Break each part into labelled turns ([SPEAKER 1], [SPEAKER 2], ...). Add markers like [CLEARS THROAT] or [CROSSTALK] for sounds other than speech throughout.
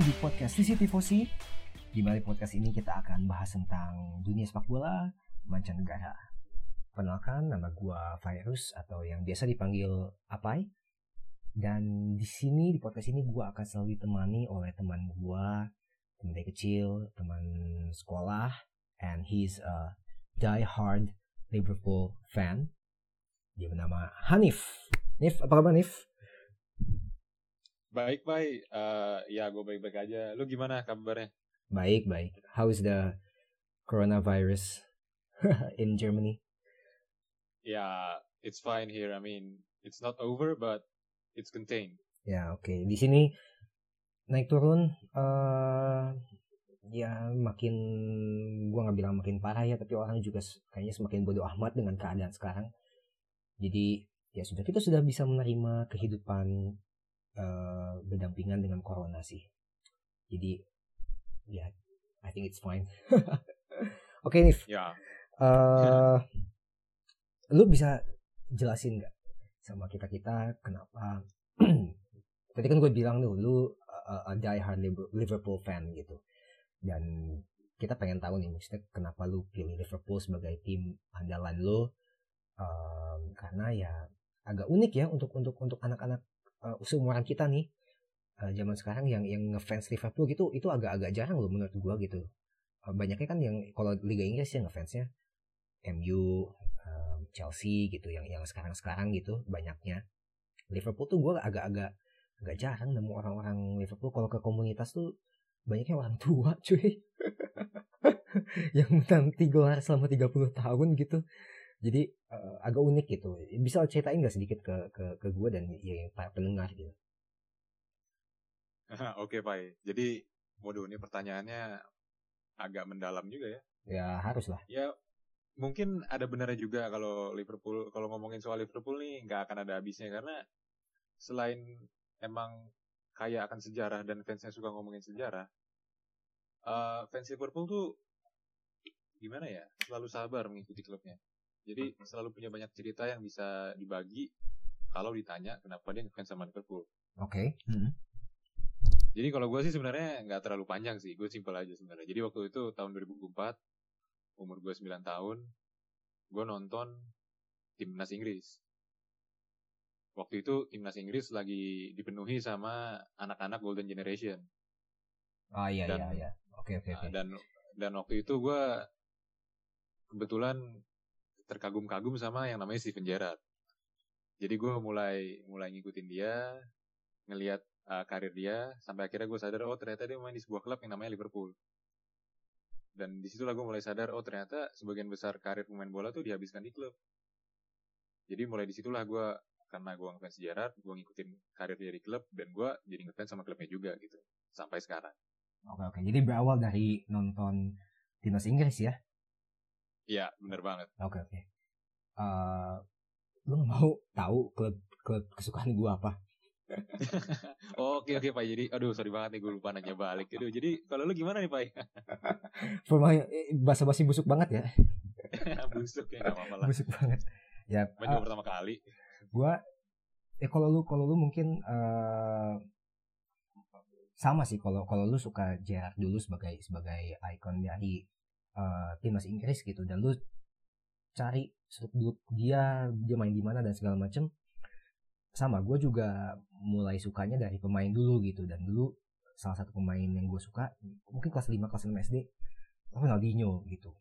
[SPEAKER 1] Di podcast di mana di podcast ini kita akan bahas tentang dunia sepak bola mancanegara. Perkenalkan nama gua Virus atau yang biasa dipanggil Apai. Dan di sini di podcast ini gua akan selalu ditemani oleh teman gua, teman dari kecil, teman sekolah, and he's a die-hard Liverpool fan. Dia bernama Hanif. Nif, apa kabar Nif?
[SPEAKER 2] Baik, baik. Uh, ya, gue baik-baik aja. Lu gimana kabarnya?
[SPEAKER 1] Baik, baik. How is the coronavirus [LAUGHS] in Germany?
[SPEAKER 2] Yeah, it's fine here. I mean, it's not over, but it's contained.
[SPEAKER 1] Ya, oke. Okay. Di sini naik turun. Uh, ya, makin gua nggak bilang makin parah ya, tapi orang juga kayaknya semakin bodoh amat dengan keadaan sekarang. Jadi ya sudah kita sudah bisa menerima kehidupan uh, berdampingan dengan corona sih. Jadi ya, yeah, I think it's fine. Oke [LAUGHS] okay, Nif.
[SPEAKER 2] Ya.
[SPEAKER 1] Uh, lu bisa jelasin nggak sama kita kita kenapa? [CLEARS THROAT] Tadi kan gue bilang tuh lu uh, a die hard Liverpool fan gitu. Dan kita pengen tahu nih maksudnya kenapa lu pilih Liverpool sebagai tim andalan lu um, karena ya agak unik ya untuk untuk untuk anak-anak uh, seumuran kita nih uh, zaman sekarang yang yang ngefans Liverpool gitu itu agak-agak jarang loh menurut gua gitu. Uh, banyaknya kan yang kalau Liga Inggris ya ngefansnya MU uh, Chelsea gitu yang yang sekarang-sekarang gitu banyaknya. Liverpool tuh gua agak-agak agak jarang nemu orang-orang Liverpool. Kalau ke komunitas tuh banyaknya orang tua [LAUGHS] cuy. [LAUGHS] Yang menanti gelar selama 30 tahun gitu jadi uh, agak unik gitu. Bisa ceritain nggak sedikit ke ke ke gue dan ya para pendengar gitu? [LAUGHS]
[SPEAKER 2] Oke pak jadi waduh ini pertanyaannya agak mendalam juga ya.
[SPEAKER 1] Ya harus lah.
[SPEAKER 2] Ya mungkin ada benarnya juga kalau Liverpool kalau ngomongin soal Liverpool nih nggak akan ada habisnya. Karena selain emang kaya akan sejarah dan fansnya suka ngomongin sejarah uh, fans Liverpool tuh gimana ya? Selalu sabar mengikuti klubnya jadi selalu punya banyak cerita yang bisa dibagi kalau ditanya kenapa dia ngefans sama Liverpool.
[SPEAKER 1] Oke. Okay. Hmm.
[SPEAKER 2] Jadi kalau gue sih sebenarnya nggak terlalu panjang sih, gue simpel aja sebenarnya. Jadi waktu itu tahun 2004, umur gue 9 tahun, gue nonton timnas Inggris. Waktu itu timnas Inggris lagi dipenuhi sama anak-anak Golden Generation.
[SPEAKER 1] Oh iya dan, iya iya. Oke oke oke.
[SPEAKER 2] Dan dan waktu itu gue kebetulan terkagum-kagum sama yang namanya Steven Gerrard. Jadi gue mulai mulai ngikutin dia, ngelihat uh, karir dia, sampai akhirnya gue sadar oh ternyata dia main di sebuah klub yang namanya Liverpool. Dan di situlah gue mulai sadar oh ternyata sebagian besar karir pemain bola tuh dihabiskan di klub. Jadi mulai di situlah gue karena gue ngefans Gerrard, gue ngikutin karir dia di klub dan gue jadi ngefans sama klubnya juga gitu sampai sekarang.
[SPEAKER 1] Oke oke, jadi berawal dari nonton timnas Inggris ya?
[SPEAKER 2] Iya, bener banget.
[SPEAKER 1] Oke, okay, oke. Okay. Uh, lu mau tahu klub klub kesukaan gue apa? [LAUGHS]
[SPEAKER 2] oke oke Pak. Jadi aduh sorry banget nih gue lupa nanya balik. Aduh, jadi kalau lu gimana nih Pak? [LAUGHS]
[SPEAKER 1] Pemain eh, basa-basi busuk banget ya. [LAUGHS]
[SPEAKER 2] busuk ya apa-apa lah.
[SPEAKER 1] Busuk banget. Ya.
[SPEAKER 2] Main uh, pertama kali.
[SPEAKER 1] Gua eh kalau lu kalau lu mungkin uh, sama sih kalau kalau lu suka Gerard dulu sebagai sebagai ikon dari uh, timnas Inggris gitu. Dan lu cari seluk dia dia main di mana dan segala macem. Sama gue juga mulai sukanya dari pemain dulu gitu. Dan dulu salah satu pemain yang gue suka mungkin kelas 5 kelas 6 SD Ronaldinho gitu.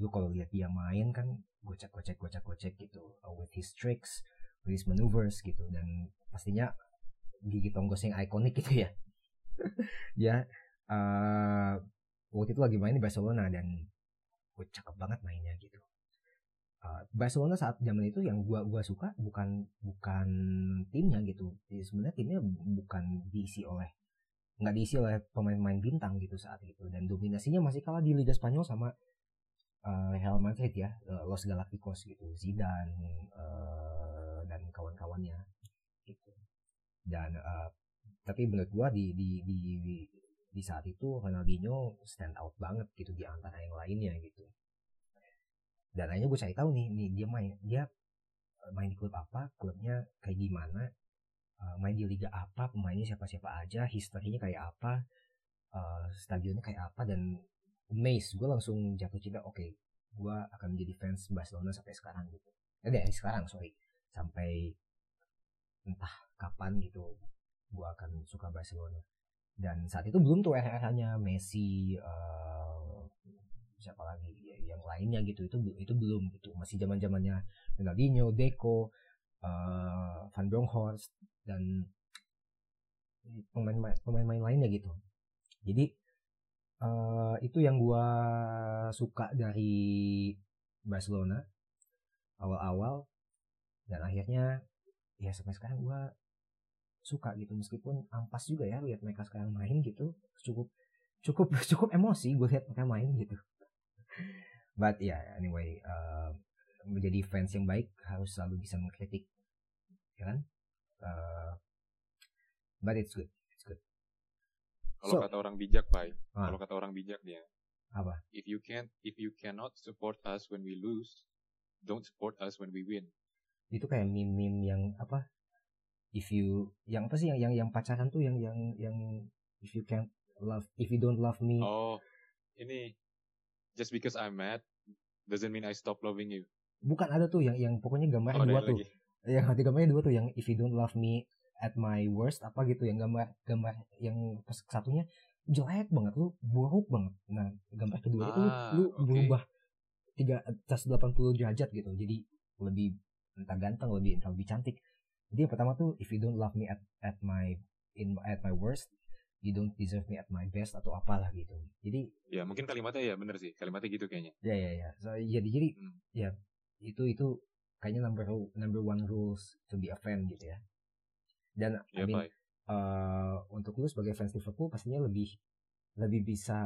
[SPEAKER 1] Lu kalau lihat dia main kan gocek gocek gocek gocek gitu. Uh, with his tricks with his maneuvers gitu. Dan pastinya gigi tonggos yang ikonik gitu ya. [LAUGHS] Ya uh, waktu itu lagi main di Barcelona dan gue cakep banget mainnya gitu. Uh, Barcelona saat zaman itu yang gua gua suka bukan bukan timnya gitu. Sebenarnya timnya bukan diisi oleh nggak diisi oleh pemain-pemain bintang gitu saat itu. Dan dominasinya masih kalah di Liga Spanyol sama uh, Real Madrid ya uh, Los Galacticos gitu Zidane uh, dan kawan-kawannya gitu. Dan uh, tapi menurut gua di di di, di di saat itu Ronaldinho stand out banget gitu di antara yang lainnya gitu. Dan akhirnya gue cari tahu nih nih dia main dia eh, main di klub apa klubnya kayak gimana uh, main di liga apa, pemainnya siapa-siapa aja, historinya kayak apa, uh, stadionnya kayak apa dan amazed. Gue langsung jatuh cinta oke okay, gue akan menjadi fans Barcelona sampai sekarang gitu. Eh dari sekarang sorry. Sampai entah kapan gitu gue akan suka Barcelona dan saat itu belum tuh era-eranya Messi uh, siapa lagi ya, yang lainnya gitu itu itu belum gitu. Masih zaman zamannya Ronaldinho, Deco, uh, Van Bronckhorst dan pemain pemain lainnya gitu. Jadi uh, itu yang gue suka dari Barcelona awal-awal dan akhirnya ya sampai sekarang gue suka gitu meskipun ampas juga ya lihat mereka sekarang main gitu cukup cukup [LAUGHS] cukup emosi gue lihat mereka main gitu but ya yeah, anyway uh, menjadi fans yang baik harus selalu bisa mengkritik ya kan uh, but it's good
[SPEAKER 2] kalau so, kata orang bijak, Pak. Ah. Kalau kata orang bijak dia.
[SPEAKER 1] Apa?
[SPEAKER 2] If you can't if you cannot support us when we lose, don't support us when we win.
[SPEAKER 1] Itu kayak meme-meme yang apa? If you yang apa sih yang yang yang pacaran tuh yang yang yang if you can't love if you don't love me.
[SPEAKER 2] Oh, ini just because I'm mad doesn't mean I stop loving you.
[SPEAKER 1] Bukan ada tuh yang yang pokoknya gambarnya oh, dua tuh. Lagi. Yang hati gambarnya dua tuh yang if you don't love me at my worst apa gitu yang gambar gambar yang satunya jelek banget lu buruk banget nah gambar kedua ah, itu lu, lu okay. berubah tiga atas 80 derajat gitu jadi lebih entah ganteng lebih entah lebih cantik jadi yang pertama tuh if you don't love me at at my in at my worst you don't deserve me at my best atau apalah gitu. Jadi
[SPEAKER 2] ya mungkin kalimatnya ya bener sih. Kalimatnya gitu kayaknya.
[SPEAKER 1] Ya ya ya. So, jadi jadi hmm. ya itu itu kayaknya number number one rules to be a fan gitu ya. Dan ya, I mean, uh, untuk lu sebagai fans Liverpool pastinya lebih lebih bisa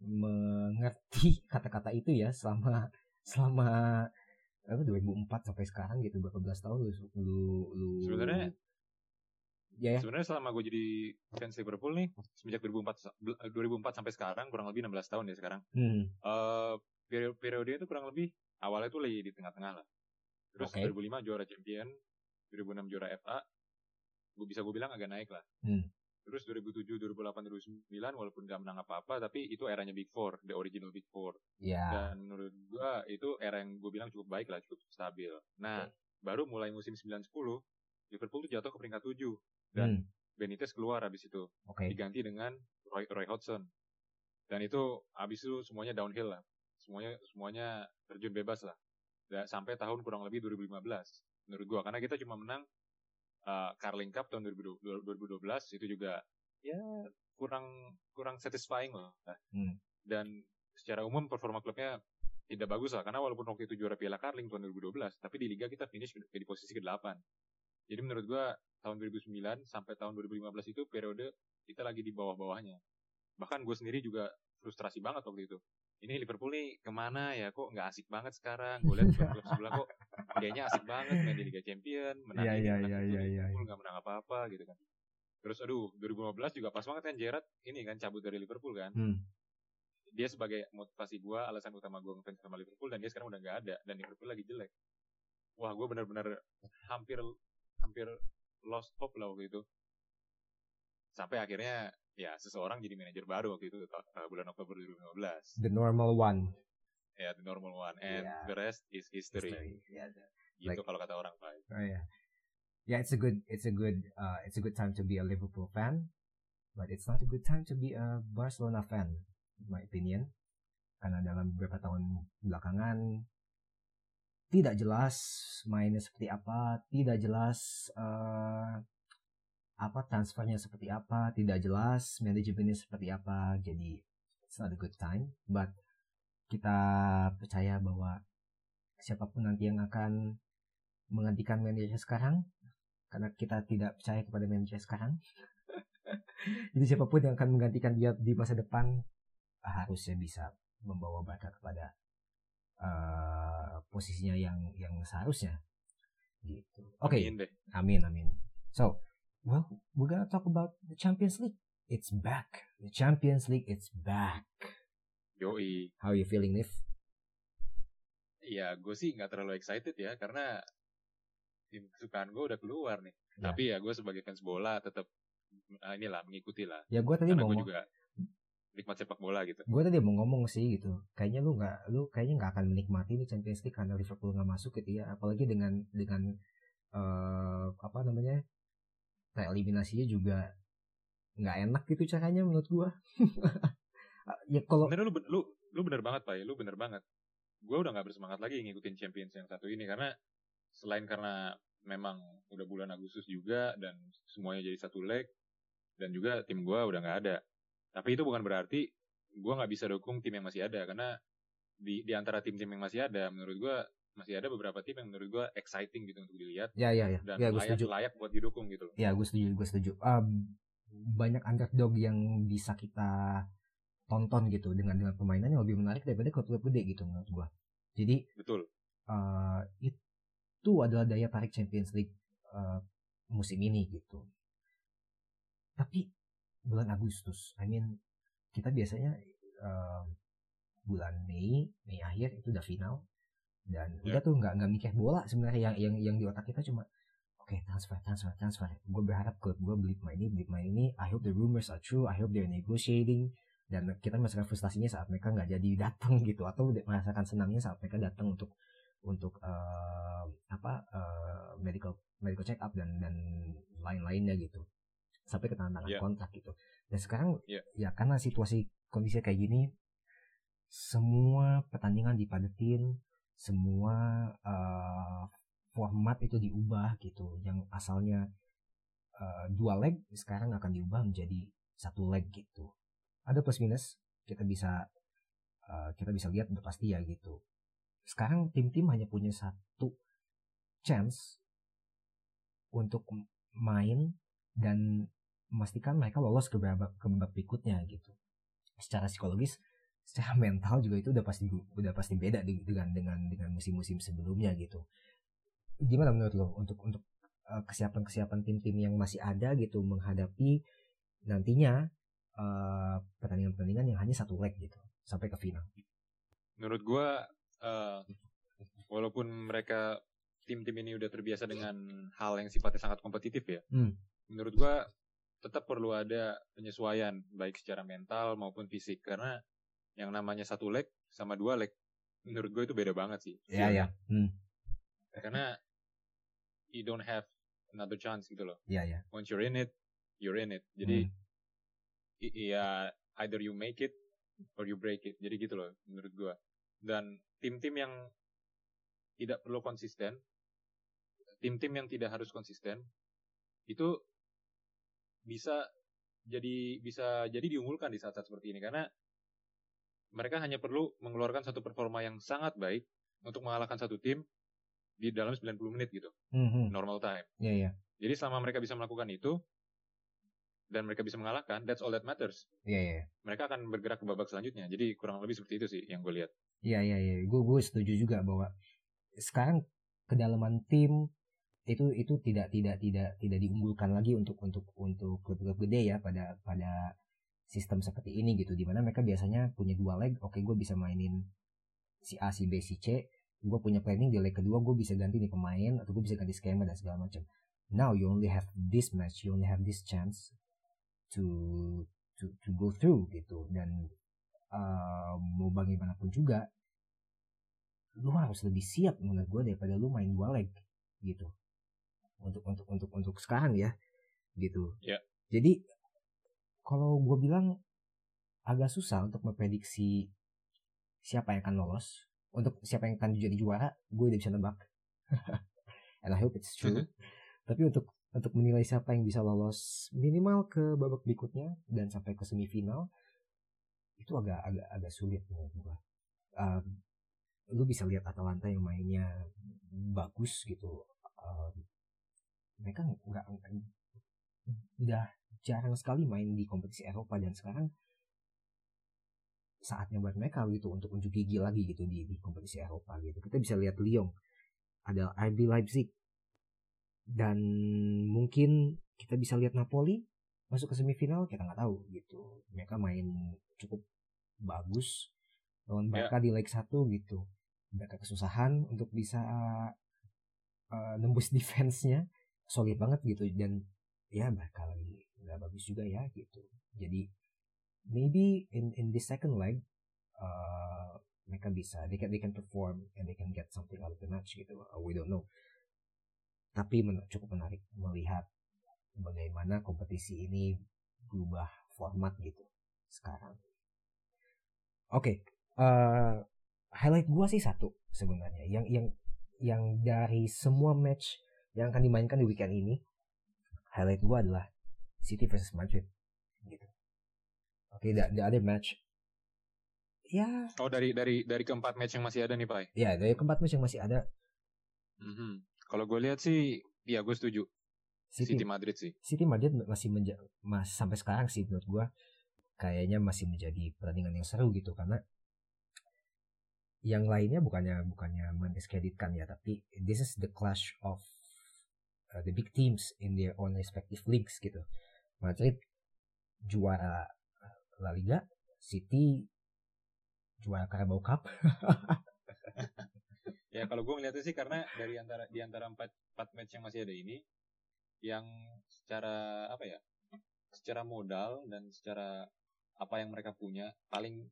[SPEAKER 1] mengerti kata-kata itu ya selama selama apa 2004 sampai sekarang gitu berapa belas tahun lu lu lu
[SPEAKER 2] sebenarnya ya, ya. sebenarnya selama gue jadi fans Liverpool nih semenjak 2004 2004 sampai sekarang kurang lebih 16 tahun ya sekarang hmm. uh, periode periode itu kurang lebih awalnya tuh lagi di tengah-tengah lah terus okay. 2005 juara champion 2006 juara FA gue bisa gue bilang agak naik lah. Hmm. Terus 2007, 2008, 2009 walaupun gak menang apa-apa tapi itu eranya Big Four, the original Big Four.
[SPEAKER 1] Yeah.
[SPEAKER 2] Dan menurut gue itu era yang gue bilang cukup baik lah, cukup stabil. Nah, okay. baru mulai musim 9-10 Liverpool tuh jatuh ke peringkat 7 dan hmm. Benitez keluar habis itu. Okay. Diganti dengan Roy, Roy Hodgson. Dan itu habis itu semuanya downhill lah. Semuanya semuanya terjun bebas lah. Dan sampai tahun kurang lebih 2015 menurut gua karena kita cuma menang uh, Carling Cup tahun 2012, 2012 itu juga ya kurang kurang satisfying lah. Hmm. Dan secara umum performa klubnya tidak bagus lah karena walaupun waktu itu juara Piala Carling tahun 2012 tapi di liga kita finish di posisi ke-8. Jadi menurut gua tahun 2009 sampai tahun 2015 itu periode kita lagi di bawah-bawahnya. Bahkan gue sendiri juga frustrasi banget waktu itu ini Liverpool nih ke mana ya kok nggak asik banget sekarang gue lihat klub sebelah kok kayaknya asik banget main di Liga Champion menang yeah, yeah, menang yeah, yeah, Liverpool nggak menang apa-apa gitu kan terus aduh 2015 juga pas banget kan Gerrard ini kan cabut dari Liverpool kan hmm. dia sebagai motivasi gue alasan utama gue ngefans sama Liverpool dan dia sekarang udah nggak ada dan Liverpool lagi jelek wah gue benar-benar hampir hampir lost hope lah waktu itu sampai akhirnya ya seseorang jadi manajer baru waktu itu uh, bulan Oktober 2015.
[SPEAKER 1] The normal one.
[SPEAKER 2] Ya, yeah, the normal one and yeah. the rest is history. history. Yeah, the, gitu like, kalau kata orang Pak.
[SPEAKER 1] Oh yeah. Yeah, it's a good it's a good uh, it's a good time to be a Liverpool fan, but it's not a good time to be a Barcelona fan, in my opinion. Karena dalam beberapa tahun belakangan tidak jelas mainnya seperti apa, tidak jelas uh, apa transfernya seperti apa tidak jelas manajemennya seperti apa jadi it's not a good time but kita percaya bahwa siapa pun nanti yang akan menggantikan manajer sekarang karena kita tidak percaya kepada manajer sekarang [LAUGHS] jadi siapa pun yang akan menggantikan dia di masa depan harusnya bisa membawa Barca kepada uh, posisinya yang yang seharusnya gitu oke okay. amin, amin so Well, we're gonna talk about the Champions League. It's back. The Champions League, it's back.
[SPEAKER 2] Yoi.
[SPEAKER 1] How are you feeling, Nif?
[SPEAKER 2] Ya, gue sih nggak terlalu excited ya, karena tim kesukaan gue udah keluar nih.
[SPEAKER 1] Ya.
[SPEAKER 2] Tapi ya gue sebagai fans bola tetap uh, inilah mengikuti lah.
[SPEAKER 1] Ya gue tadi
[SPEAKER 2] Karena
[SPEAKER 1] mau
[SPEAKER 2] gue
[SPEAKER 1] ngomong,
[SPEAKER 2] juga nikmat sepak bola gitu.
[SPEAKER 1] gue tadi mau ngomong sih gitu. Kayaknya lu nggak, lu kayaknya nggak akan menikmati nih Champions League karena Liverpool nggak masuk gitu ya. Apalagi dengan dengan eh apa namanya eliminasinya juga nggak enak gitu caranya menurut gue. [LAUGHS] ya kalau
[SPEAKER 2] Bener lu, lu lu bener banget pak, lu bener banget. Gue udah nggak bersemangat lagi ngikutin Champions yang satu ini karena selain karena memang udah bulan Agustus juga dan semuanya jadi satu leg dan juga tim gue udah nggak ada. Tapi itu bukan berarti gue nggak bisa dukung tim yang masih ada karena di di antara tim-tim yang masih ada menurut gue masih ada beberapa tim yang menurut gue exciting gitu untuk dilihat
[SPEAKER 1] ya ya ya,
[SPEAKER 2] dan
[SPEAKER 1] ya gue
[SPEAKER 2] layak
[SPEAKER 1] setuju.
[SPEAKER 2] layak buat didukung gitu loh.
[SPEAKER 1] Ya gue setuju, gue setuju. Um, banyak underdog yang bisa kita tonton gitu dengan dengan permainan yang lebih menarik daripada klub-klub gede gitu menurut gue. Jadi
[SPEAKER 2] Betul.
[SPEAKER 1] uh, itu adalah daya tarik Champions League uh, musim ini gitu. Tapi bulan Agustus, I mean kita biasanya uh, bulan Mei, Mei akhir itu udah final dan
[SPEAKER 2] Ya.
[SPEAKER 1] udah tuh nggak nggak mikir bola sebenarnya yang yang yang di otak kita cuma oke transfer transfer transfer gue berharap klub gue beli pemain ini beli pemain ini I hope the rumors are true I hope they're negotiating dan kita merasakan frustasinya saat mereka nggak jadi datang gitu atau merasakan senangnya saat mereka datang untuk untuk eh, apa eh, medical medical check up dan dan lain-lainnya gitu sampai ke tangan
[SPEAKER 2] Yeah.
[SPEAKER 1] kontrak gitu dan sekarang
[SPEAKER 2] Yeah.
[SPEAKER 1] ya karena situasi kondisi kayak gini semua pertandingan dipadetin semua eh, format itu diubah gitu yang asalnya eh, dua leg sekarang akan diubah menjadi satu leg gitu ada plus minus kita bisa eh, kita bisa lihat udah pasti ya gitu. Sekarang tim-tim hanya punya satu chance untuk main dan memastikan mereka lolos ke babak ke babak berikutnya gitu. Secara psikologis secara [LAUGHS] mental juga itu udah pasti udah pasti beda dengan dengan dengan musim-musim sebelumnya gitu. Gimana menurut lo untuk untuk eh, kesiapan-kesiapan tim-tim yang masih ada gitu menghadapi nantinya eh, pertandingan-pertandingan yang hanya satu leg gitu sampai ke final.
[SPEAKER 2] Menurut gua eh, walaupun mereka tim-tim ini udah terbiasa dengan hal yang sifatnya sangat kompetitif ya
[SPEAKER 1] Hmm.
[SPEAKER 2] menurut gua tetap perlu ada penyesuaian baik secara mental maupun fisik. Karena yang namanya satu leg sama dua leg menurut gue itu beda banget sih.
[SPEAKER 1] Ya ya hmm.
[SPEAKER 2] karena you don't have another chance gitu loh.
[SPEAKER 1] Ya ya
[SPEAKER 2] once you're in it you're in it. Jadi
[SPEAKER 1] Hmm.
[SPEAKER 2] Ya either you make it or you break it. Jadi gitu loh menurut gua. Dan tim-tim yang tidak perlu konsisten tim-tim yang tidak harus konsisten itu bisa jadi bisa jadi diunggulkan di saat-saat seperti ini. Karena mereka hanya perlu mengeluarkan satu performa yang sangat baik untuk mengalahkan satu tim di dalam 90 menit gitu.
[SPEAKER 1] Hmm, hmm.
[SPEAKER 2] normal time.
[SPEAKER 1] Ya ya
[SPEAKER 2] jadi selama mereka bisa melakukan itu dan mereka bisa mengalahkan, that's all that matters.
[SPEAKER 1] ya ya
[SPEAKER 2] Mereka akan bergerak ke babak selanjutnya. Jadi kurang lebih seperti itu sih yang gue lihat.
[SPEAKER 1] Iya iya iya, gue gue setuju juga bahwa sekarang kedalaman tim itu itu tidak tidak tidak tidak diunggulkan lagi untuk untuk untuk klub-klub gede ya pada pada sistem seperti ini gitu di mana mereka biasanya punya dua leg oke gue bisa mainin si A si B si C gue punya planning di leg kedua gue bisa ganti nih pemain atau gue bisa ganti skema dan segala macam now you only have this match you only have this chance to to to go through gitu. Dan uh, mau bagaimanapun juga lu harus lebih siap menurut gue daripada lu main dua leg gitu. Untuk untuk untuk untuk sekarang ya gitu.
[SPEAKER 2] Ya.
[SPEAKER 1] jadi kalau gue bilang agak susah untuk memprediksi siapa yang akan lolos untuk siapa yang akan jadi juara gue udah bisa nebak. [LAUGHS] And I hope it's true. Tapi untuk untuk menilai siapa yang bisa lolos minimal ke babak berikutnya dan sampai ke semifinal itu agak agak agak sulit menurut gue Uh, lu bisa lihat Atalanta yang mainnya bagus gitu. Uh, mereka nggak- udah jarang sekali main di kompetisi Eropa dan sekarang saatnya buat mereka gitu untuk unjuk gigi lagi gitu di, di kompetisi Eropa gitu. Kita bisa lihat Lyon ada RB Leipzig dan mungkin kita bisa lihat Napoli masuk ke semifinal kita nggak tahu gitu. Mereka main cukup bagus lawan Barca di leg 1 gitu. Mereka kesusahan untuk bisa uh, nembus [LAUGHS] defense-nya. Solid banget gitu. Dan ya bakal lagi nggak bagus juga ya gitu. Jadi maybe in in this second leg uh, mereka bisa they can they can perform and they can get something out of the match gitu. Uh, we don't know tapi cukup menarik melihat bagaimana kompetisi ini berubah format gitu sekarang. Oke okay, uh, highlight gua sih satu sebenarnya. Yang yang yang dari semua match yang akan dimainkan di weekend ini highlight gua adalah City versus Madrid gitu. Oke okay, the, the other match. Ya.
[SPEAKER 2] Oh dari dari dari keempat match yang masih ada nih pak
[SPEAKER 1] ya? Dari keempat match yang masih ada.
[SPEAKER 2] Mm-hmm. Kalau gue lihat sih ya gue setuju. City, City Madrid sih.
[SPEAKER 1] City Madrid masih menja mas sampai sekarang sih menurut gue kayaknya masih menjadi pertandingan yang seru gitu karena yang lainnya bukannya bukannya mendiskreditkan ya tapi this is the clash of uh, the big teams in their own respective leagues gitu. Madrid juara La Liga City juara Carabao Cup. [LAUGHS]
[SPEAKER 2] ya kalau gue ngeliatnya sih karena dari antara di antara empat empat match yang masih ada ini, yang secara apa ya, secara modal dan secara apa yang mereka punya paling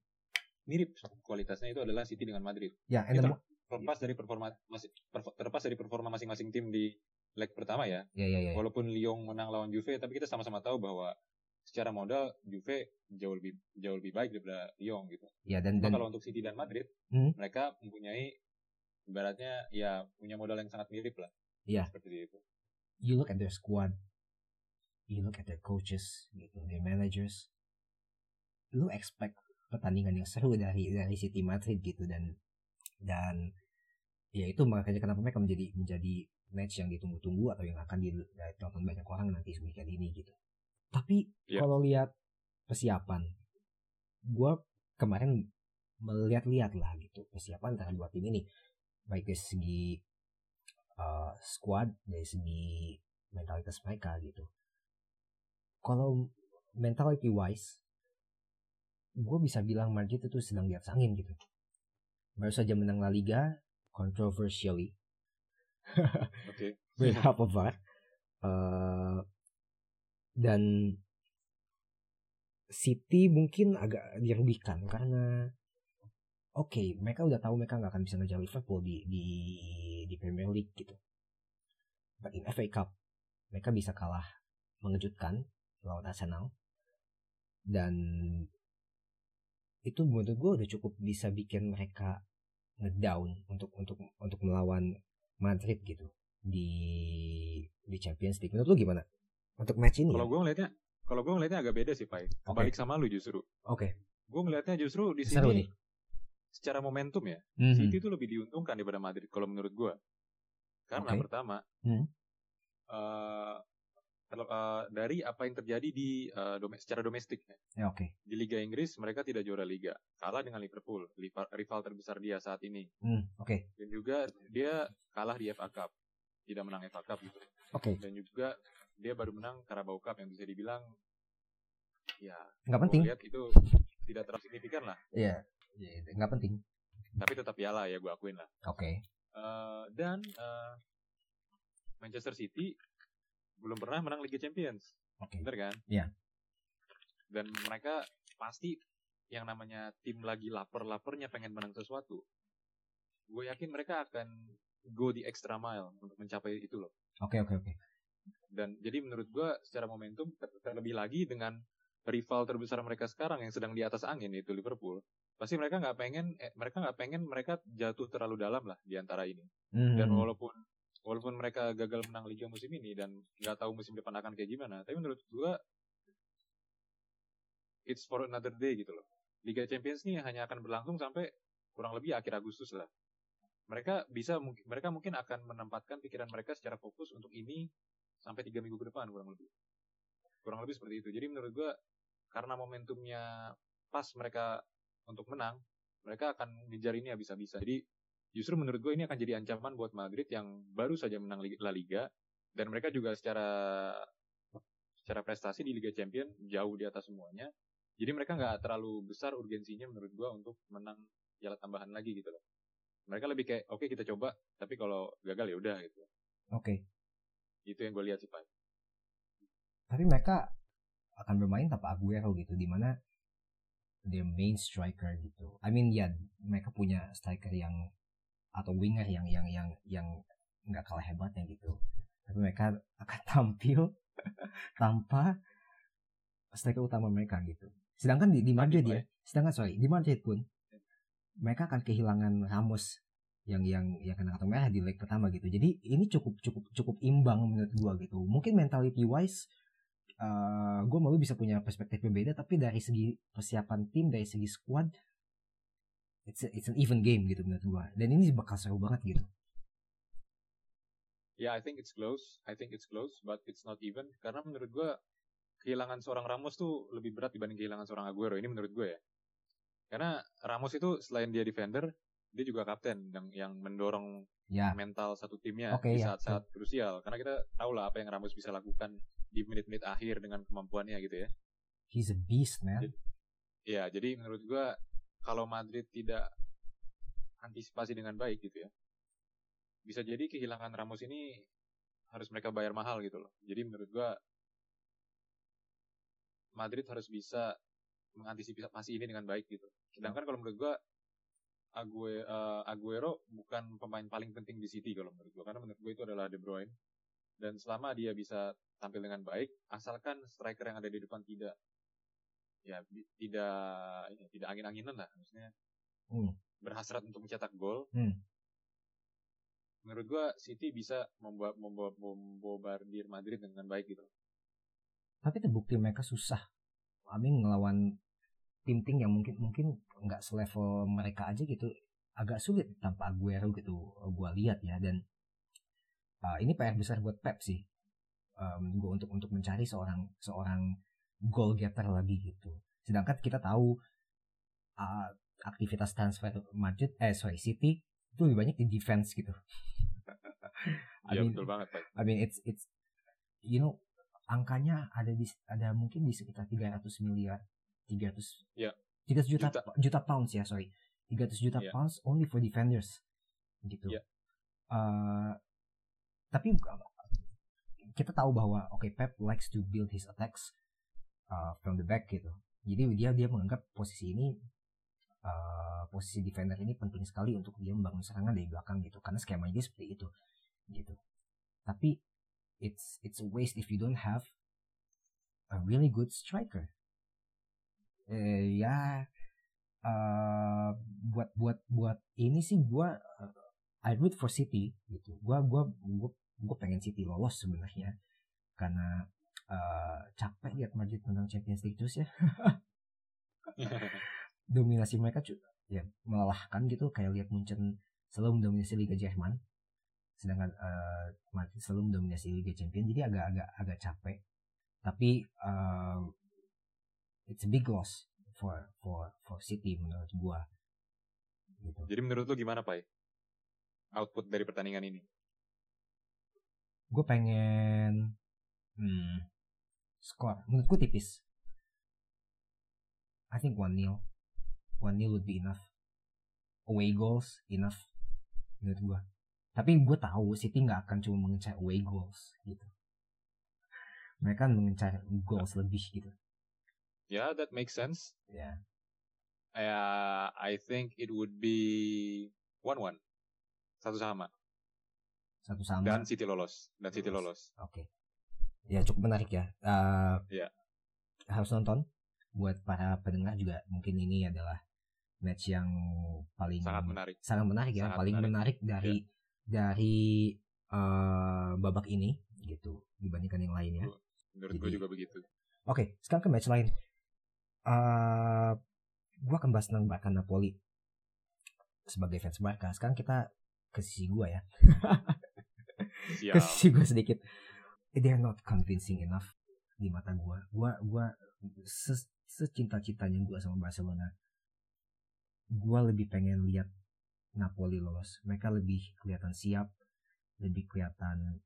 [SPEAKER 2] mirip kualitasnya itu adalah City dengan Madrid.
[SPEAKER 1] Ya,
[SPEAKER 2] the, terlepas dari performa masih terlepas dari performa masing-masing tim di leg pertama ya.
[SPEAKER 1] Ya, ya, ya.
[SPEAKER 2] Walaupun Lyon menang lawan Juve, tapi kita sama-sama tahu bahwa secara modal Juve jauh lebih jauh lebih baik daripada Lyon gitu.
[SPEAKER 1] Ya dan, dan
[SPEAKER 2] kalau untuk City dan Madrid hmm? mereka mempunyai ibaratnya ya punya modal yang sangat mirip lah.
[SPEAKER 1] Iya.
[SPEAKER 2] Seperti itu.
[SPEAKER 1] You look at their squad, you look at their coaches, gitu, their managers. Lu expect pertandingan yang seru dari dari City Madrid gitu dan dan ya itu makanya kenapa mereka menjadi menjadi match yang ditunggu-tunggu atau yang akan ditonton banyak orang nanti weekend ini gitu. Tapi yeah. kalau lihat persiapan, gue kemarin melihat-lihat lah gitu persiapan antara dua tim ini, baik dari segi uh, squad, dari segi mentalitas mereka gitu. Kalau mentality wise, gue bisa bilang Madrid itu sedang di atas angin gitu. Baru saja menang La Liga, controversially. [LAUGHS]
[SPEAKER 2] Oke. Okay.
[SPEAKER 1] Of that. Uh, dan City mungkin agak dirugikan karena oke okay, mereka udah tahu mereka nggak akan bisa ngejar Liverpool di di di Premier League gitu. But in FA Cup mereka bisa kalah mengejutkan lawan Arsenal dan itu menurut gue udah cukup bisa bikin mereka ngedown untuk untuk untuk melawan Madrid gitu di di Champions League. Menurut lu gimana? untuk match ini
[SPEAKER 2] kalau ya? gue ngeliatnya kalau gue ngeliatnya agak beda sih kebalik okay. sama lu justru
[SPEAKER 1] oke okay.
[SPEAKER 2] gue ngeliatnya justru di sini secara momentum ya mm-hmm. City itu lebih diuntungkan daripada Madrid kalau menurut gue karena okay. pertama mm. uh, uh, dari apa yang terjadi di uh, dom secara domestik ya.
[SPEAKER 1] okay.
[SPEAKER 2] Di Liga Inggris mereka tidak juara liga, kalah dengan Liverpool, rival terbesar dia saat ini.
[SPEAKER 1] Mm, Oke. Okay.
[SPEAKER 2] Dan juga dia kalah di FA Cup, tidak menang FA Cup gitu.
[SPEAKER 1] Oke. Okay.
[SPEAKER 2] Dan juga dia baru menang Carabao Cup yang bisa dibilang ya
[SPEAKER 1] nggak penting
[SPEAKER 2] lihat itu tidak terlalu signifikan lah
[SPEAKER 1] iya yeah, nggak penting.
[SPEAKER 2] Tapi tetap piala ya gue akuin lah.
[SPEAKER 1] Oke. Okay.
[SPEAKER 2] uh, eh, dan uh, Manchester City belum pernah menang Liga Champions.
[SPEAKER 1] Okay.
[SPEAKER 2] bener kan?
[SPEAKER 1] Iya. Yeah.
[SPEAKER 2] dan mereka pasti yang namanya tim lagi lapar-laparnya pengen menang sesuatu. Gue yakin mereka akan go di extra mile untuk mencapai itu loh.
[SPEAKER 1] Oke okay, oke okay, oke. Okay
[SPEAKER 2] dan jadi menurut gue secara momentum ter terlebih lagi dengan rival terbesar mereka sekarang yang sedang di atas angin yaitu Liverpool pasti mereka nggak pengen eh, mereka nggak pengen mereka jatuh terlalu dalam lah di antara ini. Hmm. dan walaupun walaupun mereka gagal menang Liga musim ini dan nggak tahu musim depan akan kayak gimana tapi menurut gue it's for another day gitu loh. Liga Champions ini hanya akan berlangsung sampai kurang lebih akhir Agustus lah. Mereka bisa mereka mungkin akan menempatkan pikiran mereka secara fokus untuk ini sampai tiga minggu ke depan kurang lebih. Kurang lebih seperti itu. Jadi menurut gue karena momentumnya pas mereka untuk menang mereka akan ngejar ini habis-habisan jadi justru menurut gue ini akan jadi ancaman buat Madrid yang baru saja menang La Liga dan mereka juga secara secara prestasi di Liga Champion jauh di atas semuanya jadi mereka nggak terlalu besar urgensinya menurut gue untuk menang piala tambahan lagi gitu loh mereka lebih kayak oke okay, kita coba tapi kalau gagal ya udah gitu
[SPEAKER 1] Oke.
[SPEAKER 2] Itu yang gue lihat sih Pak.
[SPEAKER 1] Tapi mereka akan bermain tanpa Aguero gitu, di mana dia main striker gitu. I mean ya mereka punya striker yang atau winger yang yang yang yang nggak kalah hebatnya gitu. Tapi mereka akan [LAUGHS] tampil tanpa striker utama mereka gitu. Sedangkan di, di Madrid ya, sedangkan sorry di Madrid pun mereka akan kehilangan Ramos yang yang yang kena kartu merah di leg pertama gitu. Jadi ini cukup cukup cukup imbang menurut gua gitu. Mungkin mentality wise uh, gue malu bisa punya perspektif berbeda tapi dari segi persiapan tim dari segi squad it's a, it's an even game gitu menurut gue dan ini bakal seru banget gitu
[SPEAKER 2] Ya, yeah, I think it's close. I think it's close, but it's not even. Karena menurut gue, kehilangan seorang Ramos tuh lebih berat dibanding kehilangan seorang Aguero. Ini menurut gue ya. Karena Ramos itu selain dia defender, dia juga kapten yang yang mendorong
[SPEAKER 1] ya.
[SPEAKER 2] mental satu timnya
[SPEAKER 1] okay,
[SPEAKER 2] di
[SPEAKER 1] ya,
[SPEAKER 2] saat-saat krusial. Karena kita tahu lah apa yang Ramos bisa lakukan di menit-menit akhir dengan kemampuannya gitu ya.
[SPEAKER 1] He's a beast, man.
[SPEAKER 2] Jadi, ya, jadi menurut gua kalau Madrid tidak antisipasi dengan baik gitu ya, bisa jadi kehilangan Ramos ini harus mereka bayar mahal gitu loh. Jadi menurut gua Madrid harus bisa mengantisipasi ini dengan baik gitu. Sedangkan kalau menurut gua Aguero, uh, Aguero bukan pemain paling penting di City kalau menurut gua karena menurut gua itu adalah De Bruyne dan selama dia bisa tampil dengan baik asalkan striker yang ada di depan tidak ya tidak ini, tidak angin-anginan lah maksudnya
[SPEAKER 1] hmm.
[SPEAKER 2] berhasrat untuk mencetak gol
[SPEAKER 1] hmm.
[SPEAKER 2] menurut gua City bisa membuat membuat membombardir Madrid dengan baik gitu
[SPEAKER 1] tapi terbukti mereka susah Amin ngelawan tim-tim yang mungkin mungkin nggak selevel mereka aja gitu agak sulit tanpa Aguero gitu gua lihat ya dan uh, ini PR besar buat Pep sih um, gue untuk untuk mencari seorang seorang goal getter lagi gitu. Sedangkan kita tahu uh, aktivitas transfer Madrid eh sorry City itu lebih banyak di defense gitu. [LAUGHS]
[SPEAKER 2] Iya betul banget Pak.
[SPEAKER 1] I mean it's it's you know angkanya ada di ada mungkin di sekitar 300 miliar 300
[SPEAKER 2] ya.
[SPEAKER 1] 300 juta, juta juta pounds ya sorry 300 juta yeah. pounds only for defenders gitu.
[SPEAKER 2] Yeah.
[SPEAKER 1] Uh, tapi kita tahu bahwa oke okay, Pep likes to build his attacks uh, from the back gitu. Jadi dia dia menganggap posisi ini uh, posisi defender ini penting sekali untuk dia membangun serangan dari belakang gitu karena skema dia seperti itu gitu. Tapi it's it's a waste if you don't have a really good striker. Eh, ya uh, buat buat buat ini sih gua uh, I root for City gitu. Gua gua gua gue pengen City lolos sebenarnya. Karena uh, capek lihat Madrid menang Champions League terus ya. [LAUGHS] Dominasi mereka ya melelahkan gitu. Kayak lihat Munchen selalu mendominasi Liga Jerman. Sedangkan uh, Madrid selalu mendominasi Liga Champions. Jadi agak-agak agak capek. Tapi uh, it's a big loss for for for City menurut gua.
[SPEAKER 2] Gitu. Jadi menurut lu gimana Pak? Output dari pertandingan ini?
[SPEAKER 1] Gue pengen hmm, skor. Menurutku tipis. I think one nil. One nil would be enough. Away goals enough menurut gue tapi gue tahu City nggak akan cuma mengejar away goals gitu. Mereka mengejar goals lebih gitu.
[SPEAKER 2] Yeah that makes sense.
[SPEAKER 1] Yeah
[SPEAKER 2] uh, I think it would be one one. Satu sama
[SPEAKER 1] satu sama
[SPEAKER 2] dan City lolos dan City lolos.
[SPEAKER 1] Oke. Okay. Ya cukup menarik ya. Uh,
[SPEAKER 2] ya.
[SPEAKER 1] Harus nonton buat para pendengar juga mungkin ini adalah match yang paling
[SPEAKER 2] sangat menarik.
[SPEAKER 1] Sangat menarik ya, sangat paling menarik, menarik dari ya. dari uh, babak ini gitu dibandingkan yang lainnya.
[SPEAKER 2] Menurut gue juga begitu.
[SPEAKER 1] Oke, okay, sekarang ke match lain. Uh, gue akan bahas tentang Barca Napoli sebagai fans Barca. Sekarang kita ke sisi gue ya. [LAUGHS] Kasih gue sedikit. They are not convincing enough di mata gue. Gue gue se secinta-cintanya gue sama Barcelona. Gue lebih pengen lihat Napoli lolos. Mereka lebih kelihatan siap, lebih kelihatan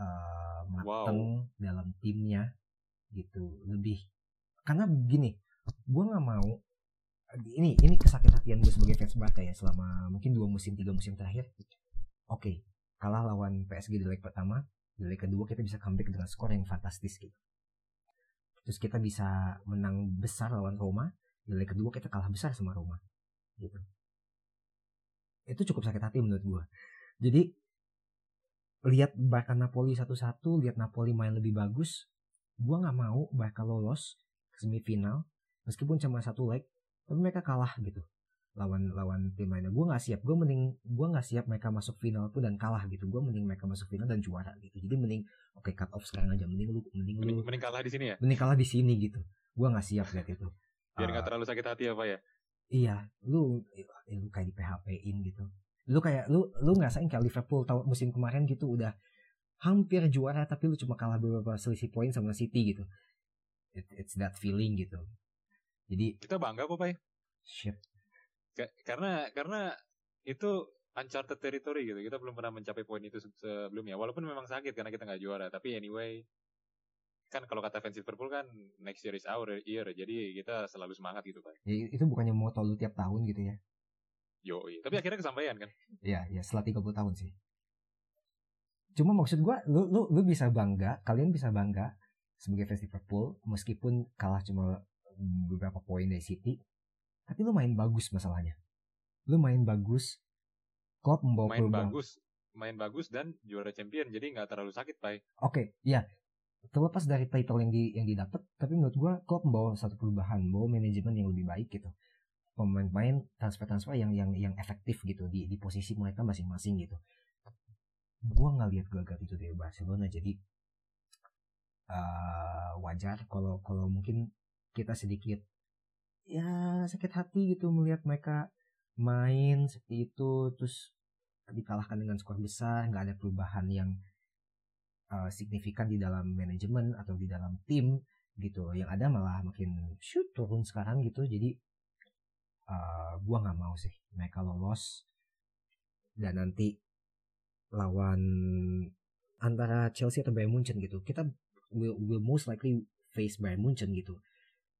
[SPEAKER 1] uh, mateng wow. dalam timnya gitu. Lebih karena begini, gue nggak mau ini ini kesakit hatian gue sebagai fans Barca ya selama mungkin dua musim tiga musim terakhir. Oke, okay, kalah lawan PSG di leg pertama di leg kedua kita bisa comeback dengan skor yang fantastis gitu. Terus kita bisa menang besar lawan Roma di leg kedua kita kalah besar sama Roma gitu. Itu cukup sakit hati menurut gue jadi lihat Barca Napoli satu-satu lihat Napoli main lebih bagus gue nggak mau Barca lolos ke semifinal meskipun cuma satu leg tapi mereka kalah gitu lawan lawan tim lainnya. Gue nggak siap. Gue mending gue nggak siap mereka masuk final pun dan kalah gitu. Gue mending mereka masuk final dan juara gitu. Jadi mending oke okay, cut off sekarang aja. Mending lu mending lu
[SPEAKER 2] mending kalah di sini ya?
[SPEAKER 1] Mending kalah di sini gitu. Gue nggak siap lihat itu.
[SPEAKER 2] Biar nggak uh, terlalu sakit hati apa ya?
[SPEAKER 1] Iya. Lu ya, lu kayak di PHP in gitu. Lu kayak lu lu ngerasain kayak Liverpool tahun musim kemarin gitu udah hampir juara tapi lu cuma kalah beberapa selisih poin sama City gitu. It, it's that feeling gitu. Jadi
[SPEAKER 2] kita bangga kok pak
[SPEAKER 1] shit
[SPEAKER 2] karena karena itu uncharted territory gitu. Kita belum pernah mencapai poin itu sebelumnya. Walaupun memang sakit karena kita nggak juara, tapi anyway kan kalau kata fans Liverpool kan next year is our year, jadi kita selalu semangat gitu pak.
[SPEAKER 1] Ya, itu bukannya mau lu tiap tahun gitu ya?
[SPEAKER 2] Yo, tapi akhirnya kesampaian kan?
[SPEAKER 1] Iya, ya setelah 30 tahun sih. Cuma maksud gua, lu, lu, lu bisa bangga, kalian bisa bangga sebagai fans Liverpool, meskipun kalah cuma beberapa poin dari City, tapi lu main bagus masalahnya. Lu main bagus, Klopp membawa
[SPEAKER 2] main perubahan. bagus, main bagus dan juara champion, jadi nggak terlalu sakit, Pak.
[SPEAKER 1] Oke, okay, ya. Terlepas dari title yang di yang didapat, tapi menurut gua Klopp membawa satu perubahan, membawa manajemen yang lebih baik gitu. Pemain-pemain transfer-transfer yang yang yang efektif gitu di di posisi mereka masing-masing gitu. Gua nggak lihat gelagat itu dari Barcelona, jadi uh, wajar kalau kalau mungkin kita sedikit ya sakit hati gitu melihat mereka main seperti itu terus dikalahkan dengan skor besar nggak ada perubahan yang uh, signifikan di dalam manajemen atau di dalam tim gitu. Yang ada malah makin shoot turun sekarang gitu. Jadi uh, gua nggak mau sih mereka lolos dan nanti lawan antara Chelsea atau Bayern Munchen gitu. Kita will, will most likely face Bayern Munchen gitu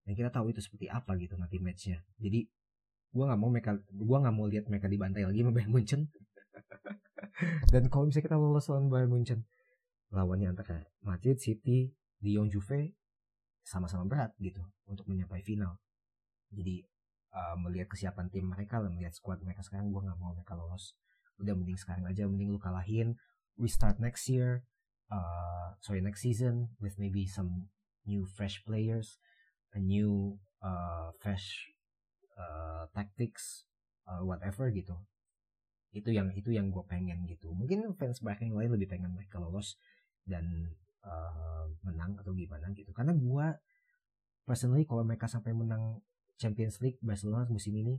[SPEAKER 1] dan kita tahu itu seperti apa gitu nanti matchnya. Jadi gue nggak mau mereka gue nggak mau lihat mereka dibantai lagi sama Bayern Munchen. [LAUGHS] Dan kalau misalnya kita lolos lawan Bayern Munchen lawannya antara Madrid City Lyon Juve sama-sama berat gitu untuk menyampai final. Jadi uh, melihat kesiapan tim mereka lah melihat squad mereka sekarang gue nggak mau mereka lolos. Udah mending sekarang aja mending lu kalahin. We start next year uh, sorry next season with maybe some new fresh players a new uh, fresh uh, tactics uh, whatever gitu. Itu yang itu yang gue pengen gitu. Mungkin fans Barca yang lain lebih pengen mereka lolos dan uh, menang atau gimana gitu. Karena gue personally kalau mereka sampai menang Champions League Barcelona musim ini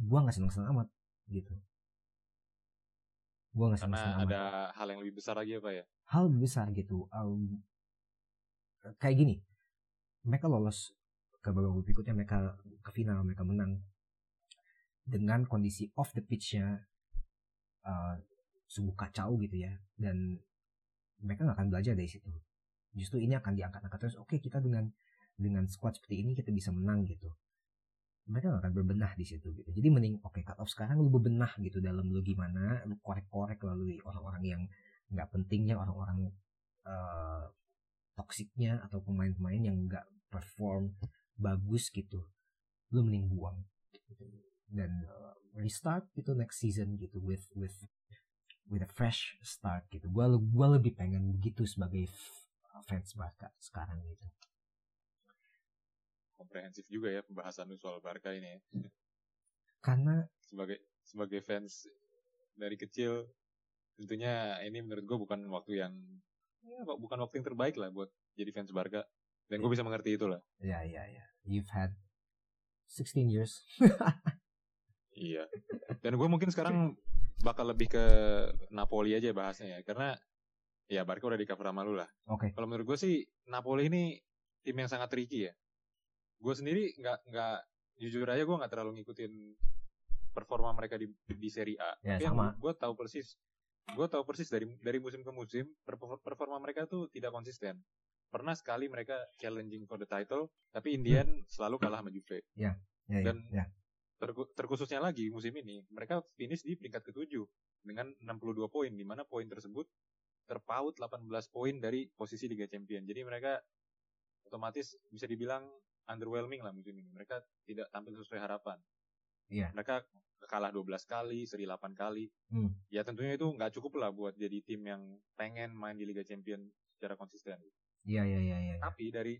[SPEAKER 1] gue nggak senang senang amat gitu.
[SPEAKER 2] Gue nggak senang senang amat. ada hal yang lebih besar lagi apa ya?
[SPEAKER 1] Hal lebih besar gitu. Um, kayak gini mereka lolos ke babak berikutnya mereka ke final mereka menang. Dengan kondisi off the pitch-nya uh, sungguh kacau gitu ya dan mereka nggak akan belajar dari situ. Justru ini akan diangkat-angkat terus oke okay, kita dengan dengan squad seperti ini kita bisa menang gitu. Mereka gak akan berbenah di situ gitu. Jadi mending oke okay, cut off sekarang lu berbenah gitu dalam lu gimana lu korek-korek lalu orang-orang yang nggak pentingnya orang-orang uh, toksiknya atau pemain-pemain yang nggak perform bagus gitu lu mending buang gitu. dan uh, restart gitu next season gitu with with with a fresh start gitu gue gua lebih pengen begitu sebagai fans Barca sekarang gitu
[SPEAKER 2] komprehensif juga ya pembahasan soal Barca ini ya.
[SPEAKER 1] karena
[SPEAKER 2] sebagai sebagai fans dari kecil tentunya ini menurut gue bukan waktu yang ya, bukan waktu yang terbaik lah buat jadi fans Barca. Dan gue bisa mengerti itu lah.
[SPEAKER 1] Iya, iya, iya. You've had 16 years.
[SPEAKER 2] iya. Dan gue mungkin sekarang bakal lebih ke Napoli aja bahasnya ya. Karena ya Barca udah di cover sama lu lah.
[SPEAKER 1] Oke. Okay.
[SPEAKER 2] Kalau menurut gue sih Napoli ini tim yang sangat tricky ya. Gue sendiri nggak nggak jujur aja gue nggak terlalu ngikutin performa mereka di di Serie A.
[SPEAKER 1] Ya, Tapi sama.
[SPEAKER 2] gue tahu persis gue tahu persis dari dari musim ke musim performa mereka tuh tidak konsisten. Pernah sekali mereka challenging for the title, tapi Indian hmm. selalu kalah sama Juve.
[SPEAKER 1] Ya, ya,
[SPEAKER 2] Dan
[SPEAKER 1] ya.
[SPEAKER 2] Ter, terkhususnya lagi musim ini, mereka finish di peringkat ketujuh. dengan 62 poin di mana poin tersebut terpaut 18 poin dari posisi Liga Champion. Jadi mereka otomatis bisa dibilang underwhelming lah musim ini. Mereka tidak tampil sesuai harapan.
[SPEAKER 1] Iya.
[SPEAKER 2] Mereka kalah 12 kali, seri 8 kali.
[SPEAKER 1] Hmm.
[SPEAKER 2] Ya tentunya itu nggak cukup lah buat jadi tim yang pengen main di Liga Champion secara konsisten.
[SPEAKER 1] Iya iya iya iya.
[SPEAKER 2] Tapi dari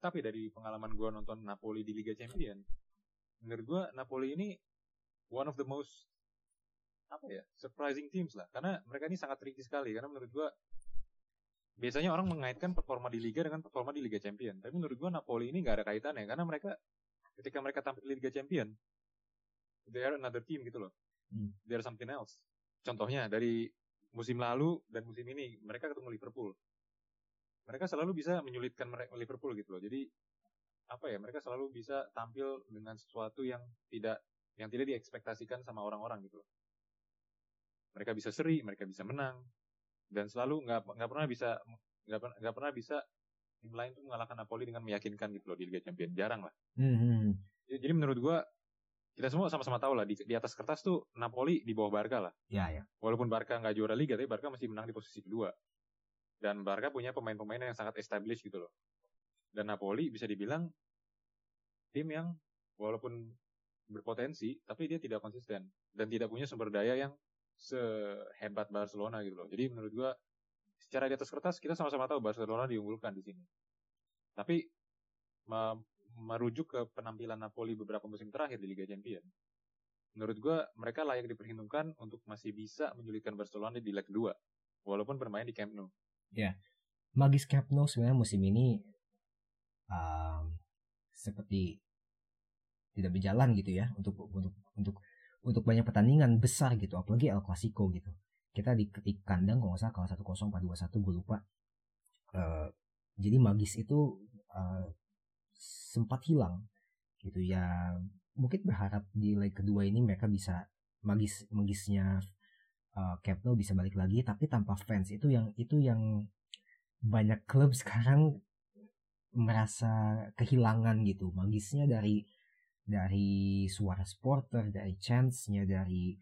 [SPEAKER 2] tapi dari pengalaman gue nonton Napoli di Liga Champion, menurut gue Napoli ini one of the most apa ya surprising teams lah karena mereka ini sangat tricky sekali karena menurut gue biasanya orang mengaitkan performa di liga dengan performa di Liga Champion tapi menurut gue Napoli ini nggak ada kaitannya karena mereka ketika mereka tampil di Liga Champion they are another team gitu loh
[SPEAKER 1] Hmm.
[SPEAKER 2] they are something else contohnya dari musim lalu dan musim ini mereka ketemu Liverpool mereka selalu bisa menyulitkan mereka Liverpool gitu loh jadi apa ya mereka selalu bisa tampil dengan sesuatu yang tidak yang tidak diekspektasikan sama orang-orang gitu loh mereka bisa seri, mereka bisa menang, dan selalu nggak nggak pernah bisa nggak nggak pernah bisa tim lain tuh mengalahkan Napoli dengan meyakinkan gitu loh di Liga Champions jarang lah.
[SPEAKER 1] Hmm, hmm.
[SPEAKER 2] Jadi, jadi menurut gua kita semua sama-sama tahu lah di, di atas kertas tuh Napoli di bawah Barca lah.
[SPEAKER 1] Ya ya.
[SPEAKER 2] Walaupun Barca nggak juara Liga, tapi Barca masih menang di posisi kedua. Dan Barca punya pemain-pemain yang sangat established gitu loh. Dan Napoli bisa dibilang tim yang walaupun berpotensi, tapi dia tidak konsisten dan tidak punya sumber daya yang sehebat Barcelona gitu loh. Jadi menurut gua secara di atas kertas kita sama-sama tahu Barcelona diunggulkan di sini. Tapi merujuk ke penampilan Napoli beberapa musim terakhir di Liga Champions, menurut gua mereka layak diperhitungkan untuk masih bisa menyulitkan Barcelona di leg 2 walaupun bermain di Camp Nou.
[SPEAKER 1] Magis Camp Nou sebenarnya musim ini um, seperti tidak berjalan gitu ya untuk untuk untuk untuk banyak pertandingan besar gitu apalagi El Clasico gitu. Kita di ketik kandang kalau nggak salah kalah satu kosong empat dua satu gue lupa. Eh, jadi magis itu eh, sempat hilang gitu. Ya mungkin berharap di leg kedua ini mereka bisa magis magisnya Nou bisa balik lagi tapi tanpa fans. Itu yang itu yang banyak klub [LAUGHS] sekarang merasa kehilangan gitu. Magisnya dari dari suara supporter dari chance-nya dari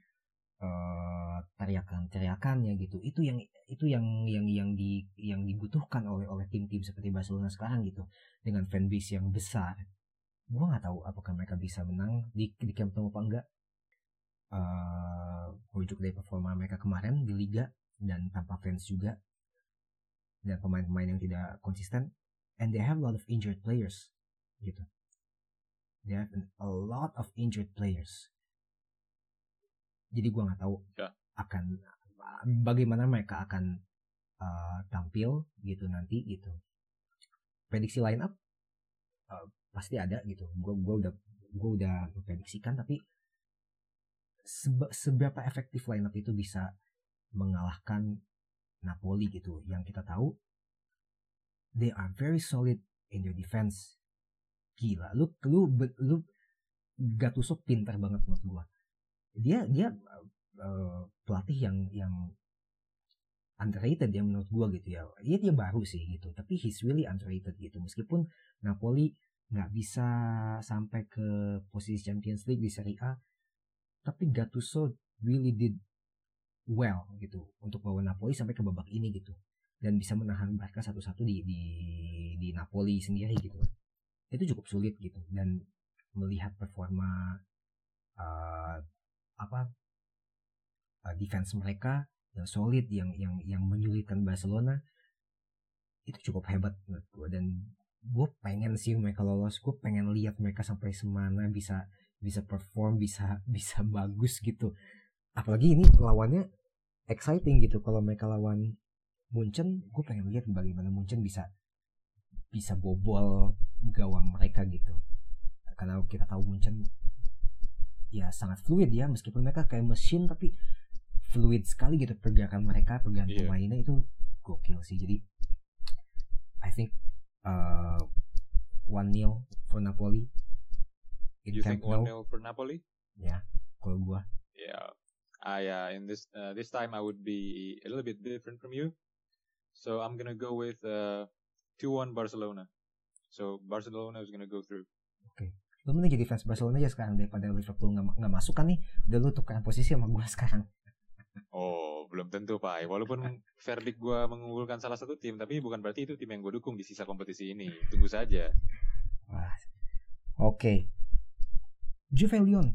[SPEAKER 1] eh, teriakan-teriakannya gitu. Itu yang itu yang yang yang di yang dibutuhkan oleh oleh tim-tim seperti Barcelona sekarang gitu. Dengan fanbase yang besar. Gua nggak tahu apakah mereka bisa menang di di Camp Nou apa enggak. Eh merujuk dari performa mereka kemarin di Liga dan tanpa fans juga. Dan pemain-pemain yang tidak konsisten. And they have a lot of injured players gitu. They have a lot of injured players jadi gua nggak tahu
[SPEAKER 2] Ya.
[SPEAKER 1] akan bagaimana mereka akan uh, tampil gitu nanti gitu. Prediksi line up uh, pasti ada gitu. Gua gua udah gua udah memprediksikan tapi sebe- seberapa efektif line up itu bisa mengalahkan Napoli gitu. Yang kita tahu they are very solid in their defense. Gila lu lu lu Gattuso pintar banget menurut gua dia dia uh, pelatih yang yang underrated ya menurut gua gitu ya. Dia dia baru sih gitu tapi he's really underrated gitu. Meskipun Napoli nggak bisa sampai ke posisi Champions League di Serie A tapi Gattuso really did well gitu untuk bawa Napoli sampai ke babak ini gitu. Dan bisa menahan Barca satu-satu di di di Napoli sendiri gitu. Itu cukup sulit gitu. Dan melihat performa uh, apa defense mereka yang solid yang yang yang menyulitkan Barcelona itu cukup hebat menurut gue dan gue pengen sih mereka lolos gue pengen lihat mereka sampai semana bisa bisa perform bisa [LAUGHS] bisa bagus gitu. Apalagi ini lawannya exciting gitu. Kalau mereka lawan Munchen gue pengen lihat bagaimana Munchen bisa bisa bobol gawang mereka gitu. Karena kita tahu Munchen ya sangat fluid ya meskipun mereka kayak mesin tapi fluid sekali gitu pergerakan mereka pergerakan
[SPEAKER 2] Iya.
[SPEAKER 1] pemainnya itu gokil sih jadi I think uh, 1-0 for Napoli in
[SPEAKER 2] You
[SPEAKER 1] Camp
[SPEAKER 2] think
[SPEAKER 1] Nou
[SPEAKER 2] 1-0 for Napoli?
[SPEAKER 1] ya kalau gua
[SPEAKER 2] Yeah. I uh, in this uh, this time I would be a little bit different from you. So I'm gonna go with uh, 2-1 Barcelona. So Barcelona is gonna go through.
[SPEAKER 1] Lu mending jadi fans Barcelona aja sekarang daripada Liverpool nggak nggak masuk kan nih udah lu tukeran posisi sama gua [LAUGHS] sekarang
[SPEAKER 2] Oh, belum tentu, Pak. Walaupun verdict gue mengunggulkan salah satu tim, tapi bukan berarti itu tim yang gue dukung di sisa kompetisi ini. Tunggu saja.
[SPEAKER 1] Wah. Oke. Juve Lyon.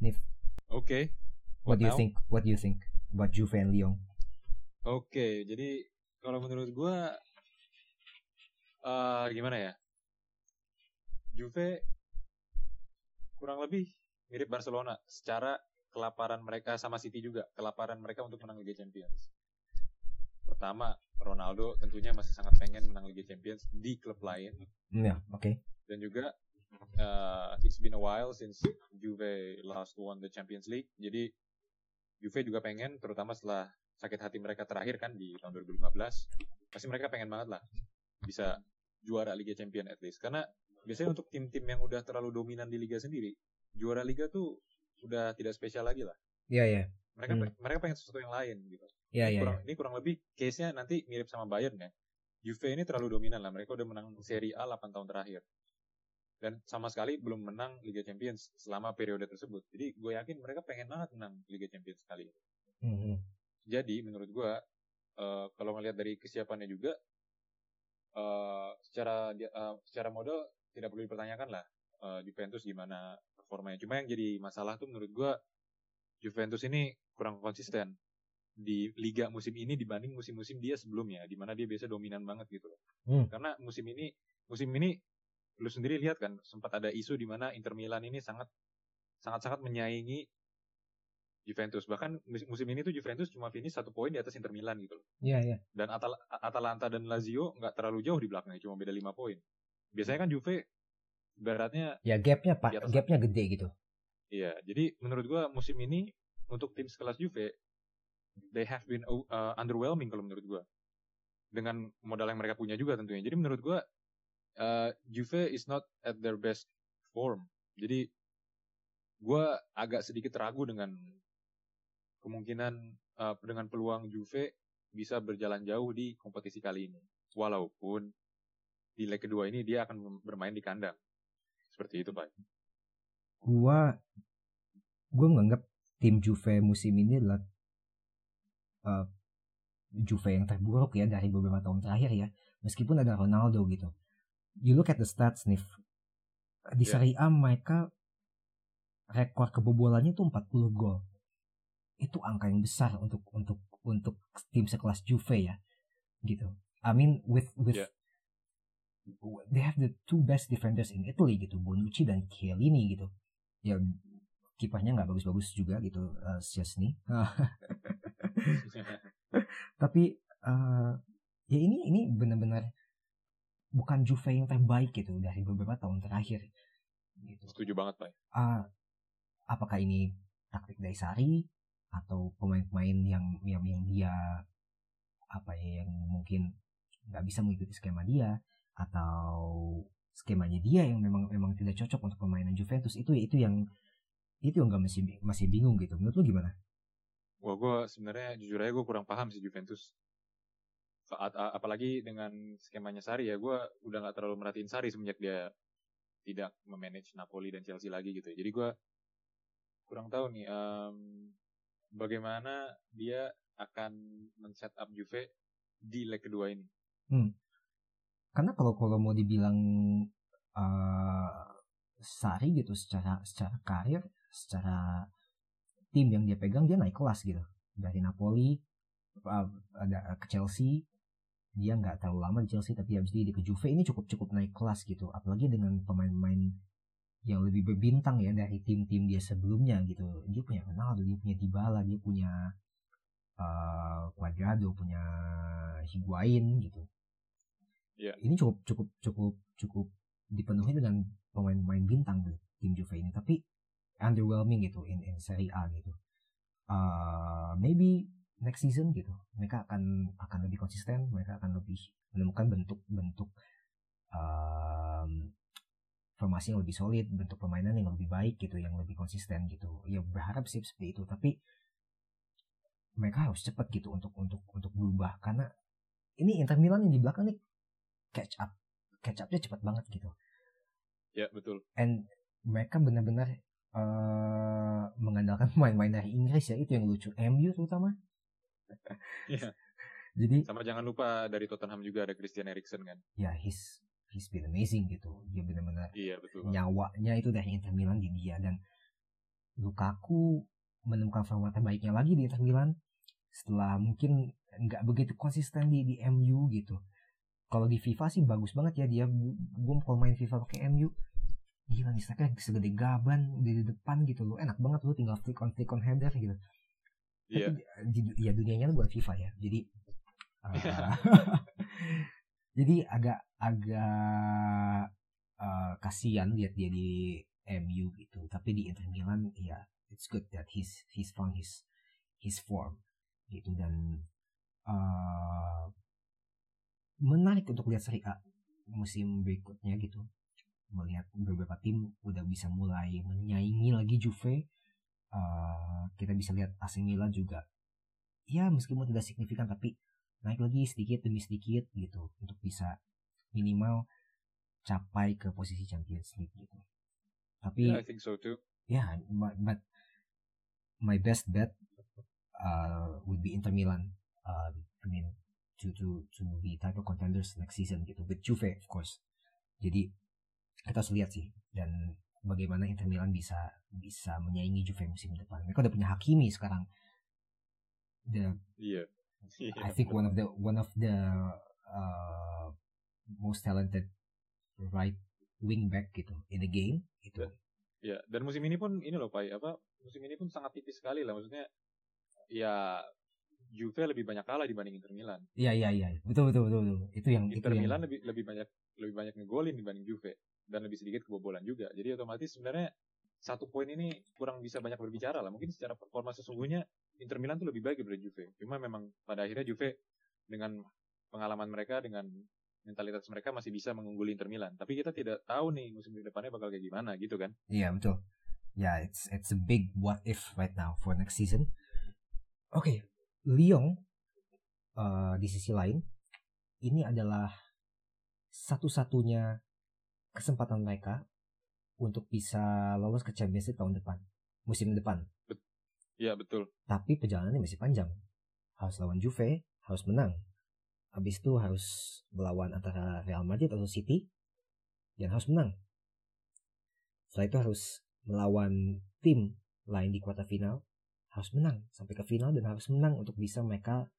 [SPEAKER 1] Nif,
[SPEAKER 2] Oke.
[SPEAKER 1] what do you think? What do you think about Juve and Lyon?
[SPEAKER 2] Oke, jadi kalau menurut gue, eh gimana ya? Juve kurang lebih mirip Barcelona secara kelaparan mereka sama City juga, kelaparan mereka untuk menang Liga Champions. Pertama, Ronaldo tentunya masih sangat pengen menang Liga Champions di klub lain
[SPEAKER 1] Hmm, Ya, oke.
[SPEAKER 2] dan juga uh, it's been a while since Juve last won the Champions League. Jadi Juve juga pengen, terutama setelah sakit hati mereka terakhir kan di tahun 2015, pasti mereka pengen banget lah bisa juara Liga Champions at least. Karena biasanya untuk tim-tim yang udah terlalu dominan di liga sendiri, juara liga tuh udah tidak spesial lagi lah.
[SPEAKER 1] Iya, iya.
[SPEAKER 2] Mereka
[SPEAKER 1] Hmm.
[SPEAKER 2] mereka pengen sesuatu yang lain gitu.
[SPEAKER 1] Iya, iya.
[SPEAKER 2] kurang, ini kurang lebih case-nya nanti mirip sama Bayern ya. Juve ini terlalu dominan lah. Mereka udah menang Serie A 8 tahun terakhir. Dan sama sekali belum menang Liga Champions selama periode tersebut. Jadi gue yakin mereka pengen banget menang Liga Champions kali ini.
[SPEAKER 1] Mhm.
[SPEAKER 2] Jadi menurut gue, eh, kalau ngelihat dari kesiapannya juga, eh, secara eh, secara modal tidak perlu dipertanyakan lah. eh, Juventus gimana performanya. Cuma yang jadi masalah tuh menurut gue, Juventus ini kurang konsisten di liga musim ini dibanding musim-musim dia sebelumnya, di mana dia biasa dominan banget gitu. loh.
[SPEAKER 1] Hmm.
[SPEAKER 2] Karena musim ini, musim ini lu sendiri lihat kan sempat ada isu di mana Inter Milan ini sangat sangat-sangat menyaingi Juventus. Bahkan musim ini tuh Juventus cuma finish satu poin di atas Inter Milan gitu loh.
[SPEAKER 1] Iya, iya.
[SPEAKER 2] Dan Atal- Atalanta dan Lazio nggak terlalu jauh di belakangnya, cuma beda 5 poin. Biasanya kan Juve beratnya
[SPEAKER 1] Ya gapnya pak, gapnya gede gitu.
[SPEAKER 2] Iya, jadi menurut gua musim ini untuk tim sekelas Juve, they have been uh, underwhelming kalau menurut gua. Dengan modal yang mereka punya juga tentunya. Jadi menurut gua uh, Juve is not at their best form. Jadi gua agak sedikit ragu dengan kemungkinan uh, dengan peluang Juve bisa berjalan jauh di kompetisi kali ini. Walaupun di leg kedua ini dia akan bermain di kandang. Seperti itu, Pak.
[SPEAKER 1] Gua gua menganggap tim Juve musim ini adalah uh, Juve yang terburuk ya dari beberapa tahun terakhir ya. Meskipun ada Ronaldo gitu. You look at the stats nih. Di
[SPEAKER 2] Yeah.
[SPEAKER 1] Serie A mereka rekor kebobolannya tuh 40 gol. Itu angka yang besar untuk untuk untuk tim sekelas Juve ya. Gitu. I mean with with
[SPEAKER 2] Yeah.
[SPEAKER 1] They have the two best defenders in Italy gitu, Bonucci dan Chiellini gitu. Ya kipernya nggak bagus-bagus juga gitu, uh, Szczesny. [LAUGHS] Tapi uh, ya ini ini benar-benar bukan Juve yang terbaik gitu dari beberapa tahun terakhir. Gitu.
[SPEAKER 2] Setuju banget, Pak.
[SPEAKER 1] Ah, apakah ini taktik dari Sari atau pemain-pemain yang yang yang dia apa ya yang mungkin nggak bisa mengikuti skema dia atau skemanya dia yang memang memang tidak cocok untuk permainan Juventus itu itu yang itu yang nggak masih masih bingung gitu menurut lu gimana?
[SPEAKER 2] Wah, gue sebenarnya jujur aja gue kurang paham sih Juventus. Saat, apalagi dengan skemanya Sari ya, gue udah nggak terlalu merhatiin Sari semenjak dia tidak memanage Napoli dan Chelsea lagi gitu. ya. Jadi gue kurang tahu nih em, bagaimana dia akan men-set up Juve di leg kedua ini.
[SPEAKER 1] Karena kalau kalau mau dibilang uh, Sari gitu secara secara karir, secara tim yang dia pegang dia naik kelas gitu. Dari Napoli uh, ada ke Chelsea dia nggak terlalu lama di Chelsea tapi habis dia ke Juve ini cukup cukup naik kelas gitu. Apalagi dengan pemain-pemain yang lebih berbintang ya dari tim-tim dia sebelumnya gitu. Dia punya Ronaldo dia punya Dybala dia punya uh, Cuadrado punya Higuain gitu
[SPEAKER 2] Iya.
[SPEAKER 1] ini cukup cukup cukup cukup dipenuhi dengan pemain-pemain bintang tuh tim Juve ini. Tapi underwhelming gitu in, in Serie A gitu. Uh, maybe next season gitu. Mereka akan akan lebih konsisten mereka akan lebih menemukan bentuk-bentuk um, formasi yang lebih solid bentuk permainan yang lebih baik gitu yang lebih konsisten gitu. Ya berharap sih seperti itu. Tapi mereka harus cepat gitu untuk untuk untuk berubah. Karena ini Inter Milan yang di belakang nih catch up catch upnya cepat banget gitu
[SPEAKER 2] Ya betul.
[SPEAKER 1] and mereka benar-benar eh mengandalkan pemain-pemain dari Inggris ya itu yang lucu MU terutama.
[SPEAKER 2] Iya.
[SPEAKER 1] Jadi
[SPEAKER 2] Sama jangan lupa dari Tottenham juga ada Christian Eriksen kan.
[SPEAKER 1] ya he's he's been amazing gitu. Dia benar-benar
[SPEAKER 2] Iya betul.
[SPEAKER 1] Nyawanya itu dari Inter Milan di dia dan Lukaku menemukan format terbaiknya lagi di Inter Milan setelah mungkin nggak begitu konsisten di di MU gitu. Kalau di FIFA sih bagus banget ya dia. Gue kalau main FIFA pakai MU Gila nih striker segede gaban di depan gitu loh. Enak banget lu tinggal flick on flick on header gitu.
[SPEAKER 2] Iya.
[SPEAKER 1] tapi di, di- ya dunianya buat FIFA ya. Jadi uh, [LAUGHS] [LAUGHS] jadi agak agak uh, kasihan lihat dia di MU gitu. Tapi di Inter Milan ya it's good that he's he's found his his form gitu. Dan uh, menarik untuk lihat Serie A musim berikutnya gitu melihat beberapa tim udah bisa mulai menyaingi lagi Juve Uh, kita bisa lihat AC Milan juga ya meskipun tidak signifikan tapi naik lagi sedikit demi sedikit gitu untuk bisa minimal capai ke posisi Champions League gitu tapi
[SPEAKER 2] Yeah, I think so too.
[SPEAKER 1] yeah, but, but my best bet uh, would be Inter Milan. Uh, I mean, to to to be title contenders next season gitu with Juve of course. Jadi kita harus lihat sih dan bagaimana Inter Milan bisa bisa menyaingi Juve musim depan. Mereka udah punya Hakimi sekarang. The
[SPEAKER 2] Iya.
[SPEAKER 1] I think one of the one of the uh, most talented right wing back gitu in the game gitu.
[SPEAKER 2] Ya, dan musim ini pun ini loh Pak, apa musim ini pun sangat tipis sekali lah maksudnya. Ya Juve lebih banyak kalah dibanding Inter Milan.
[SPEAKER 1] Iya iya iya betul betul betul, betul. itu yang
[SPEAKER 2] Inter
[SPEAKER 1] itu yang
[SPEAKER 2] Milan lebih lebih banyak lebih banyak ngegolin dibanding Juve dan lebih sedikit kebobolan juga. Jadi otomatis sebenarnya satu poin ini kurang bisa banyak berbicara lah. Mungkin secara performa sesungguhnya Inter Milan tuh lebih baik daripada Juve. Cuma memang pada akhirnya Juve dengan pengalaman mereka dengan mentalitas mereka masih bisa mengungguli Inter Milan. Tapi kita tidak tahu nih musim depannya bakal kayak gimana gitu kan.
[SPEAKER 1] Iya betul. Ya, it's it's a big what if right now for next season. Oke, Lyon uh, di sisi lain ini adalah satu-satunya kesempatan mereka untuk bisa lolos ke Champions League tahun depan, musim depan.
[SPEAKER 2] Iya betul.
[SPEAKER 1] Tapi perjalanannya masih panjang. Harus lawan Juve, harus menang. Habis itu harus melawan antara Real Madrid atau City dan harus menang. Setelah itu harus melawan tim lain di kuarter final, harus menang sampai ke final dan harus menang untuk bisa mereka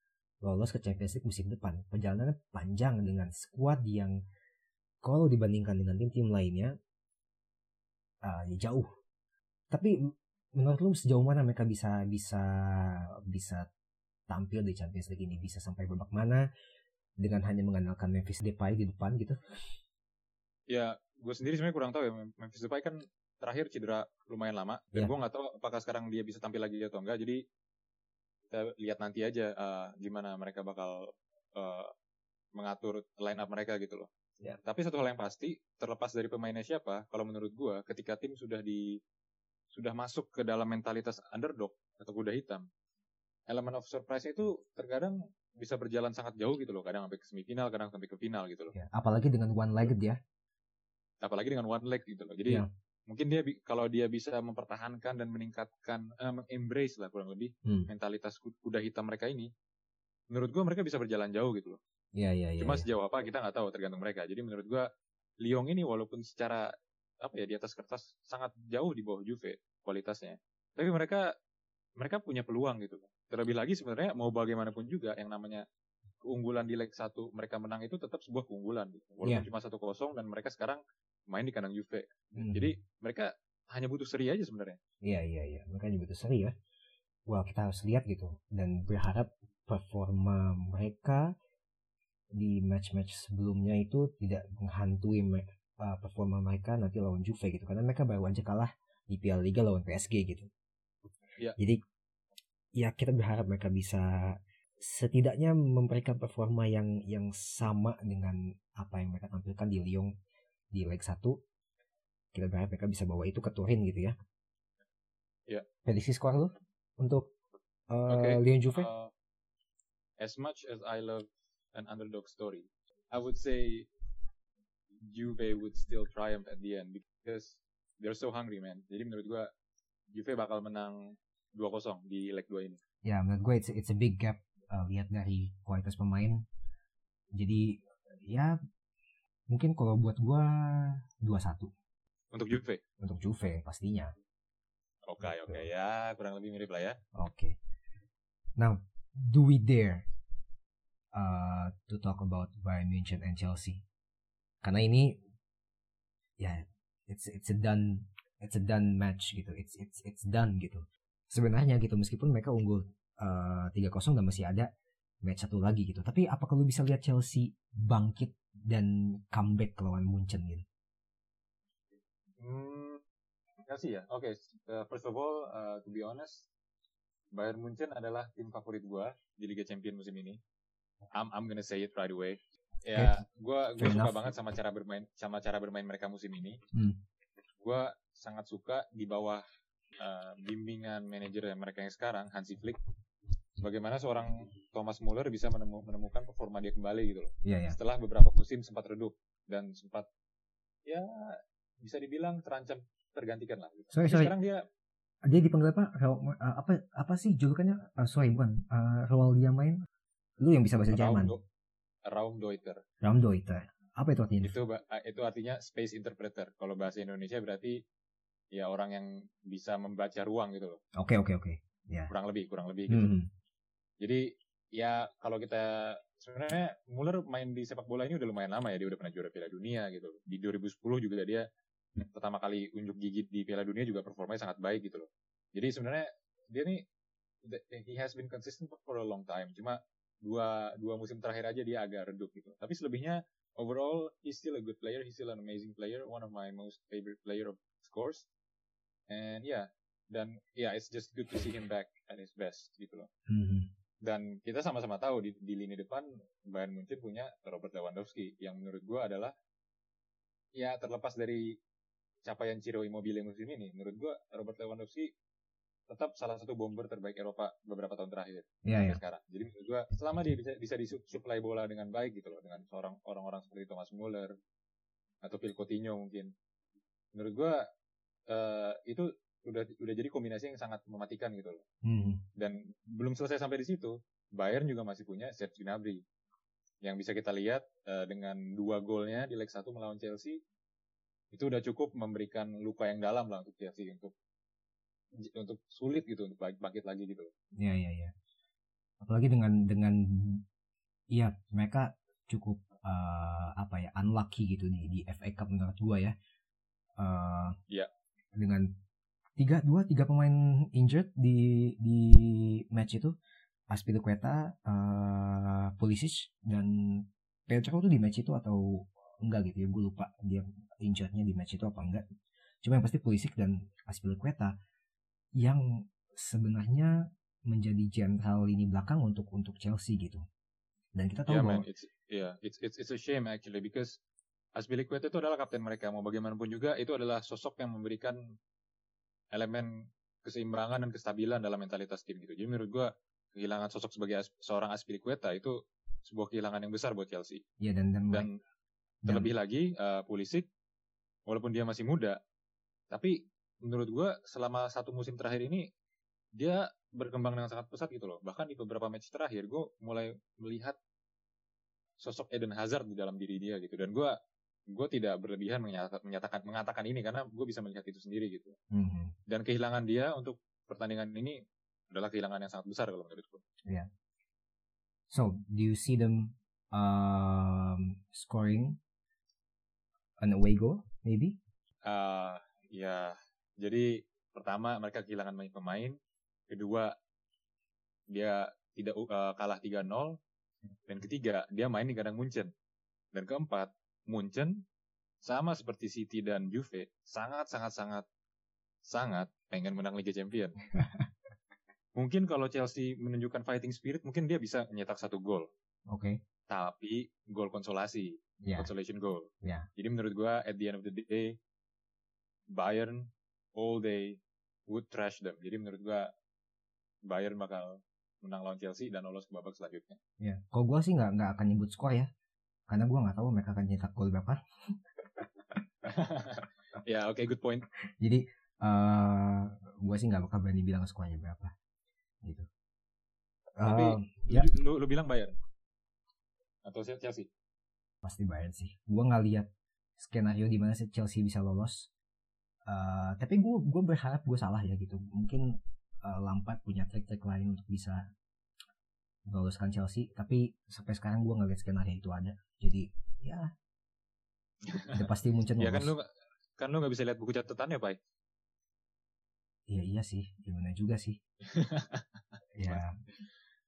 [SPEAKER 1] lolos ke Champions League musim depan. Perjalanannya panjang dengan skuad yang kalau dibandingkan dengan tim-tim lainnya ah, ya jauh. Tapi menurut lu sejauh mana mereka bisa bisa bisa tampil di Champions League ini bisa sampai babak mana dengan hanya mengandalkan Memphis Depay di depan gitu?
[SPEAKER 2] Ya, gue sendiri sebenarnya kurang tahu ya. Memphis Depay kan terakhir cedera lumayan lama dan
[SPEAKER 1] Iya.
[SPEAKER 2] gue nggak tahu apakah sekarang dia bisa tampil lagi atau enggak. Jadi kita lihat nanti aja eh, gimana mereka bakal eh, mengatur line up mereka gitu loh.
[SPEAKER 1] Iya.
[SPEAKER 2] Tapi satu hal yang pasti, terlepas dari pemainnya siapa, kalau menurut gue, ketika tim sudah di sudah masuk ke dalam mentalitas underdog atau kuda hitam, elemen of surprise itu terkadang bisa berjalan sangat jauh gitu loh. Kadang sampai ke semifinal, kadang sampai ke final gitu loh.
[SPEAKER 1] Ya, apalagi dengan one legged ya.
[SPEAKER 2] apalagi dengan one leg gitu loh. Jadi
[SPEAKER 1] Iya.
[SPEAKER 2] Mungkin dia kalau dia bisa mempertahankan dan meningkatkan eh, embrace lah kurang lebih
[SPEAKER 1] Hmm.
[SPEAKER 2] mentalitas ku- kuda hitam mereka ini, menurut gua mereka bisa berjalan jauh gitu loh.
[SPEAKER 1] Iya iya iya.
[SPEAKER 2] Cuma
[SPEAKER 1] iya.
[SPEAKER 2] sejauh apa kita nggak tahu tergantung mereka. Jadi menurut gua Lyon ini walaupun secara apa ya di atas kertas sangat jauh di bawah Juve kualitasnya, tapi mereka mereka punya peluang gitu. Terlebih lagi sebenarnya mau bagaimanapun juga yang namanya keunggulan di leg satu mereka menang itu tetap sebuah keunggulan gitu. Walaupun
[SPEAKER 1] Iya.
[SPEAKER 2] cuma satu kosong dan mereka sekarang main di kandang Juve.
[SPEAKER 1] Hmm.
[SPEAKER 2] Jadi mereka hanya butuh seri aja sebenarnya.
[SPEAKER 1] Iya iya iya. Makanya butuh seri ya. Wah kita harus lihat gitu dan berharap performa mereka di match-match sebelumnya itu tidak menghantui me- uh, performa mereka nanti lawan Juve gitu karena mereka baru aja kalah di Piala Liga lawan PSG gitu.
[SPEAKER 2] Iya.
[SPEAKER 1] Jadi ya kita berharap mereka bisa setidaknya memberikan performa yang yang sama dengan apa yang mereka tampilkan di Lyon di leg 1. Kita berharap mereka bisa bawa itu ke Turin gitu ya.
[SPEAKER 2] Iya.
[SPEAKER 1] Prediksi skor lu untuk uh,
[SPEAKER 2] Oke.
[SPEAKER 1] Lyon Juve?
[SPEAKER 2] Uh, as much as I love an underdog story, I would say Juve would still triumph at the end because they're so hungry, man. Jadi menurut gua Juve bakal menang 2-0 di leg 2 ini.
[SPEAKER 1] Ya, menurut gue it's, it's a big gap uh, lihat dari kualitas pemain. Jadi ya mungkin kalau buat gue 2-1
[SPEAKER 2] Untuk Juve.
[SPEAKER 1] untuk Juve pastinya.
[SPEAKER 2] Oke, oke ya, kurang lebih mirip lah ya.
[SPEAKER 1] Oke. Now, do we dare uh, to talk about Bayern Munchen and Chelsea? Karena ini ya it's it's a done it's a done match gitu. It's it's it's done gitu. Sebenarnya gitu meskipun mereka unggul uh, 3-0 dan masih ada match satu lagi gitu. Tapi apakah lu bisa lihat Chelsea bangkit dan comeback lawan Munchen gitu?
[SPEAKER 2] Hmm, kasih ya. Oke, uh, first of all, uh, to be honest, Bayern Munchen adalah tim favorit gua di Liga Champions musim ini. I'm I'm gonna say it right away. Ya, gua gua
[SPEAKER 1] Fair
[SPEAKER 2] suka
[SPEAKER 1] enough.
[SPEAKER 2] banget sama cara bermain sama cara bermain mereka musim ini.
[SPEAKER 1] Hmm.
[SPEAKER 2] Gua sangat suka di bawah uh, bimbingan manajer mereka yang sekarang Hansi Flick. Bagaimana seorang Thomas Muller bisa menemu- menemukan performa dia kembali gitu loh.
[SPEAKER 1] Iya ya.
[SPEAKER 2] Setelah beberapa musim sempat redup dan sempat ya bisa dibilang terancam tergantikan lah. Gitu.
[SPEAKER 1] Sorry sorry.
[SPEAKER 2] sekarang dia
[SPEAKER 1] Dia dipanggil apa? Uh, apa apa sih julukannya? Uh, sorry bukan. Uh, Raul dia main. Lu yang bisa bahasa Jerman.
[SPEAKER 2] Raum, Raumdeuter.
[SPEAKER 1] Raumdeuter. Apa itu artinya?
[SPEAKER 2] Itu eh, itu artinya space interpreter. Kalau bahasa Indonesia berarti ya orang yang bisa membaca ruang gitu loh.
[SPEAKER 1] Oke oke oke. Ya.
[SPEAKER 2] Kurang lebih, kurang lebih gitu.
[SPEAKER 1] Hmm.
[SPEAKER 2] Jadi ya kalau kita sebenarnya Muller main di sepak bola ini udah lumayan lama ya. Dia udah pernah juara Piala Dunia gitu. Di 2010 juga dia pertama kali unjuk gigit di Piala Dunia juga performanya sangat baik gitu loh. Jadi sebenarnya dia nih he has been consistent for a long time. Cuma dua dua musim terakhir aja dia agak redup gitu. Tapi selebihnya overall he's still a good player, he's still an amazing player, one of my most favorite player of course. And yeah, dan yeah it's just good to see him back at his best gitu loh.
[SPEAKER 1] Hmm.
[SPEAKER 2] Dan kita sama-sama tahu di, di lini depan Bayern Munchen punya Robert Lewandowski yang menurut gua adalah ya terlepas dari capaian Ciro Immobile musim ini, menurut gua Robert Lewandowski tetap salah satu bomber terbaik Eropa beberapa tahun terakhir sampai
[SPEAKER 1] ya.
[SPEAKER 2] sekarang. Jadi menurut gua selama dia bisa bisa disuplai bola dengan baik gitu loh dengan seorang orang-orang seperti Thomas Muller atau Phil Coutinho mungkin. Menurut gua eh, itu udah udah jadi kombinasi yang sangat mematikan gitu loh.
[SPEAKER 1] Hmm.
[SPEAKER 2] Dan belum selesai sampai di situ, Bayern juga masih punya Serge Gnabry yang bisa kita lihat eh, dengan dua golnya di leg 1 melawan Chelsea itu udah cukup memberikan luka yang dalam lah untuk Chelsea untuk untuk sulit gitu untuk bang- bangkit lagi gitu. loh.
[SPEAKER 1] Iya iya iya. Apalagi dengan dengan iya mereka cukup uh, apa ya unlucky gitu di di FA Cup menurut gua ya. Uh,
[SPEAKER 2] Iya.
[SPEAKER 1] Dengan tiga dua tiga pemain injured di di match itu. Aspilicueta, uh, Pulisic dan Pedro tuh di match itu atau enggak gitu ya? Gue lupa dia injurednya di match itu apa enggak. Cuma yang pasti Pulisic dan Aspilicueta yang sebenarnya menjadi jenderal lini belakang untuk untuk Chelsea gitu. Dan kita tahu
[SPEAKER 2] Yeah,
[SPEAKER 1] bahwa
[SPEAKER 2] man, it's yeah, it's it's it's a shame actually because Aspilicueta itu adalah kapten mereka. Mau bagaimanapun juga itu adalah sosok yang memberikan elemen keseimbangan dan kestabilan dalam mentalitas tim gitu. Jadi menurut gua kehilangan sosok sebagai as- seorang Aspilicueta itu sebuah kehilangan yang besar buat Chelsea.
[SPEAKER 1] ya dan dan,
[SPEAKER 2] Dan terlebih lagi eh, Pulisic walaupun dia masih muda tapi menurut gua selama satu musim terakhir ini dia berkembang dengan sangat pesat gitu loh. Bahkan di beberapa match terakhir gue mulai melihat sosok Eden Hazard di dalam diri dia gitu dan gua gue tidak berlebihan menyatakan, menyatakan mengatakan ini karena gue bisa melihat itu sendiri gitu.
[SPEAKER 1] Mhm.
[SPEAKER 2] Dan kehilangan dia untuk pertandingan ini adalah kehilangan yang sangat besar kalau menurut gue.
[SPEAKER 1] So, do you see them um, scoring an away goal maybe?
[SPEAKER 2] Ah, ya, jadi pertama mereka kehilangan banyak pemain, kedua dia tidak uh, kalah 3-0, dan ketiga dia main di kandang Munchen. Dan keempat, Munchen sama seperti City dan Juve sangat sangat sangat sangat pengen menang Liga Champion. [LAUGHS] mungkin kalau Chelsea menunjukkan fighting spirit, mungkin dia bisa menyetak satu gol,
[SPEAKER 1] Oke.
[SPEAKER 2] tapi gol konsolasi
[SPEAKER 1] Ya.
[SPEAKER 2] consolation goal.
[SPEAKER 1] Ya.
[SPEAKER 2] Jadi menurut gua at the end of the day Bayern all day would trash them. Jadi menurut gua Bayern bakal menang lawan Chelsea dan lolos ke babak selanjutnya.
[SPEAKER 1] Ya. Kalau gua sih nggak nggak akan nyebut skor ya. Karena gua nggak tahu mereka akan nyetak gol berapa.
[SPEAKER 2] ya oke good point.
[SPEAKER 1] Jadi eh gue sih nggak bakal berani bilang skuadnya berapa gitu
[SPEAKER 2] Tapi
[SPEAKER 1] Eh, ya
[SPEAKER 2] lu, lu, bilang bayar atau Chelsea?
[SPEAKER 1] pasti bayar sih gue nggak lihat skenario di mana Chelsea bisa lolos Eh, tapi gue gue berharap gue salah ya gitu mungkin eh, Lampard punya trik-trik lain untuk bisa meloloskan Chelsea tapi sampai sekarang gue nggak lihat skenario itu ada jadi ya udah pasti muncul
[SPEAKER 2] Ya kan lu kan lu nggak bisa lihat buku catatannya, Pak.
[SPEAKER 1] Iya iya sih, gimana juga sih. [LAUGHS] ya,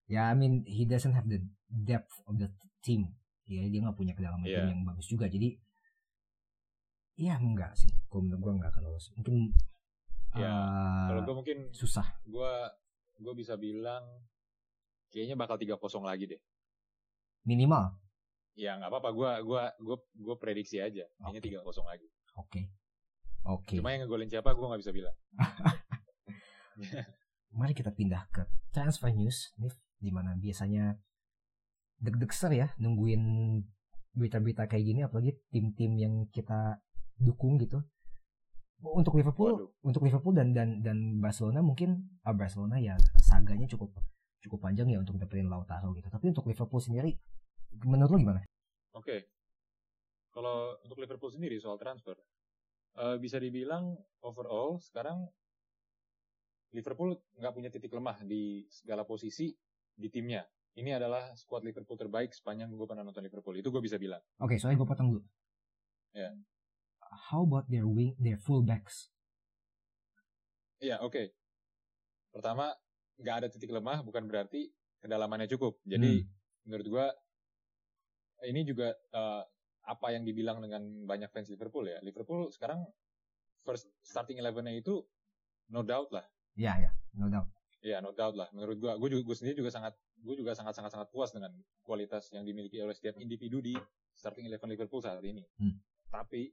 [SPEAKER 1] ya I mean he doesn't have the depth of the team. Ya dia nggak punya kedalaman tim
[SPEAKER 2] Iya.
[SPEAKER 1] yang bagus juga. Jadi, ya enggak sih. Kalau menurut gue nggak akan lolos. Mungkin
[SPEAKER 2] Ya,
[SPEAKER 1] eh,
[SPEAKER 2] Kalau gue mungkin
[SPEAKER 1] susah.
[SPEAKER 2] gua gue bisa bilang kayaknya bakal 3-0 lagi deh.
[SPEAKER 1] Minimal.
[SPEAKER 2] Ya nggak apa-apa, gua gua gua gua prediksi aja. Kayaknya
[SPEAKER 1] Oke.
[SPEAKER 2] 3-0 lagi.
[SPEAKER 1] Oke. Oke.
[SPEAKER 2] Cuma yang ngegolin siapa gua nggak bisa bilang. [LAUGHS]
[SPEAKER 1] Mari kita pindah ke transfer news nih, di mana biasanya deg-degser ya nungguin berita-berita kayak gini, apalagi tim-tim yang kita dukung gitu. Untuk Liverpool,
[SPEAKER 2] Waduh.
[SPEAKER 1] untuk Liverpool dan dan dan Barcelona mungkin ah, Barcelona ya saganya cukup cukup panjang ya untuk dapetin Lautaro gitu. Tapi untuk Liverpool sendiri, menurut lo gimana?
[SPEAKER 2] Oke. Kalau untuk Liverpool sendiri soal transfer, eh, bisa dibilang overall sekarang Liverpool nggak punya titik lemah di segala posisi di timnya. Ini adalah squad Liverpool terbaik sepanjang gue pernah nonton Liverpool. Itu gue bisa bilang.
[SPEAKER 1] Oke, soalnya gue potong dulu.
[SPEAKER 2] Ya.
[SPEAKER 1] How about their wing, their fullbacks?
[SPEAKER 2] Iya, oke. Pertama, nggak ada titik lemah bukan berarti kedalamannya cukup. Jadi menurut gua ini juga eh, apa yang dibilang dengan banyak fans Liverpool ya. Liverpool sekarang first starting eleven-nya itu no doubt lah.
[SPEAKER 1] Ya ya, no doubt.
[SPEAKER 2] Ya, no doubt lah. Menurut gua, gua juga gua sendiri juga sangat gua juga sangat sangat sangat puas dengan kualitas yang dimiliki oleh setiap individu di starting eleven Liverpool saat ini.
[SPEAKER 1] Hmm.
[SPEAKER 2] Tapi